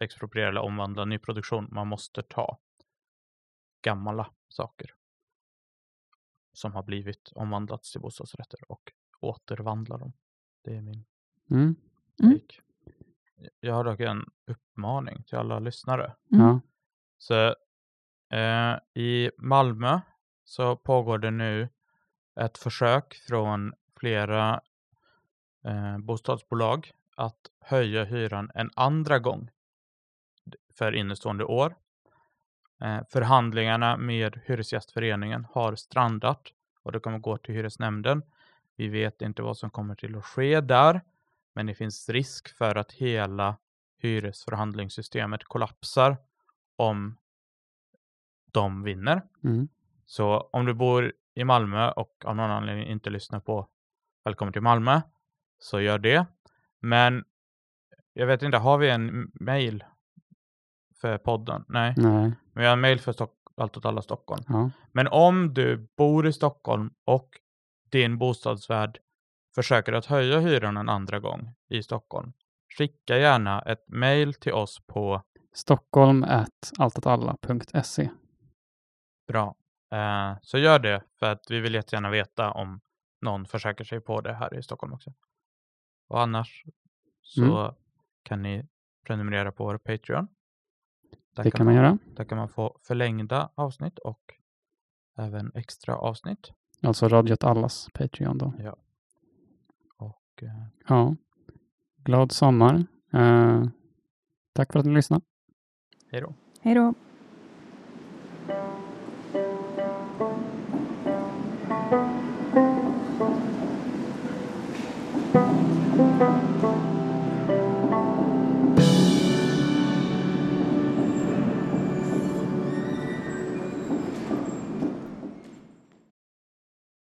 expropriera eller omvandla nyproduktion. Man måste ta gamla saker som har blivit omvandlats till bostadsrätter och återvandla dem. Det är min Mm. Mm. Jag har dock en uppmaning till alla lyssnare. Mm. Så eh, i Malmö så pågår det nu ett försök från flera eh, bostadsbolag att höja hyran en andra gång för innestående år. Eh, förhandlingarna med Hyresgästföreningen har strandat och det kommer gå till hyresnämnden. Vi vet inte vad som kommer till att ske där, men det finns risk för att hela hyresförhandlingssystemet kollapsar om de vinner. Mm. Så om du bor i Malmö och av någon anledning inte lyssnar på Välkommen till Malmö så gör det. Men jag vet inte, har vi en mail för podden? Nej, Nej. men vi har en mail för Stock- Allt åt alla Stockholm. Ja. Men om du bor i Stockholm och din bostadsvärd försöker att höja hyran en andra gång i Stockholm, skicka gärna ett mail till oss på Stockholm at alltåtalla.se. Bra. Eh, så gör det för att vi vill jättegärna veta om någon försöker sig på det här i Stockholm också. Och annars så Mm. kan ni prenumerera på vår Patreon. Där Det kan man göra. Där kan man få förlängda avsnitt och även extra avsnitt. Alltså Radio åt allas Patreon då. Och eh, Ja. Glad sommar. Eh, tack för att ni lyssnade. hej då. Hej då.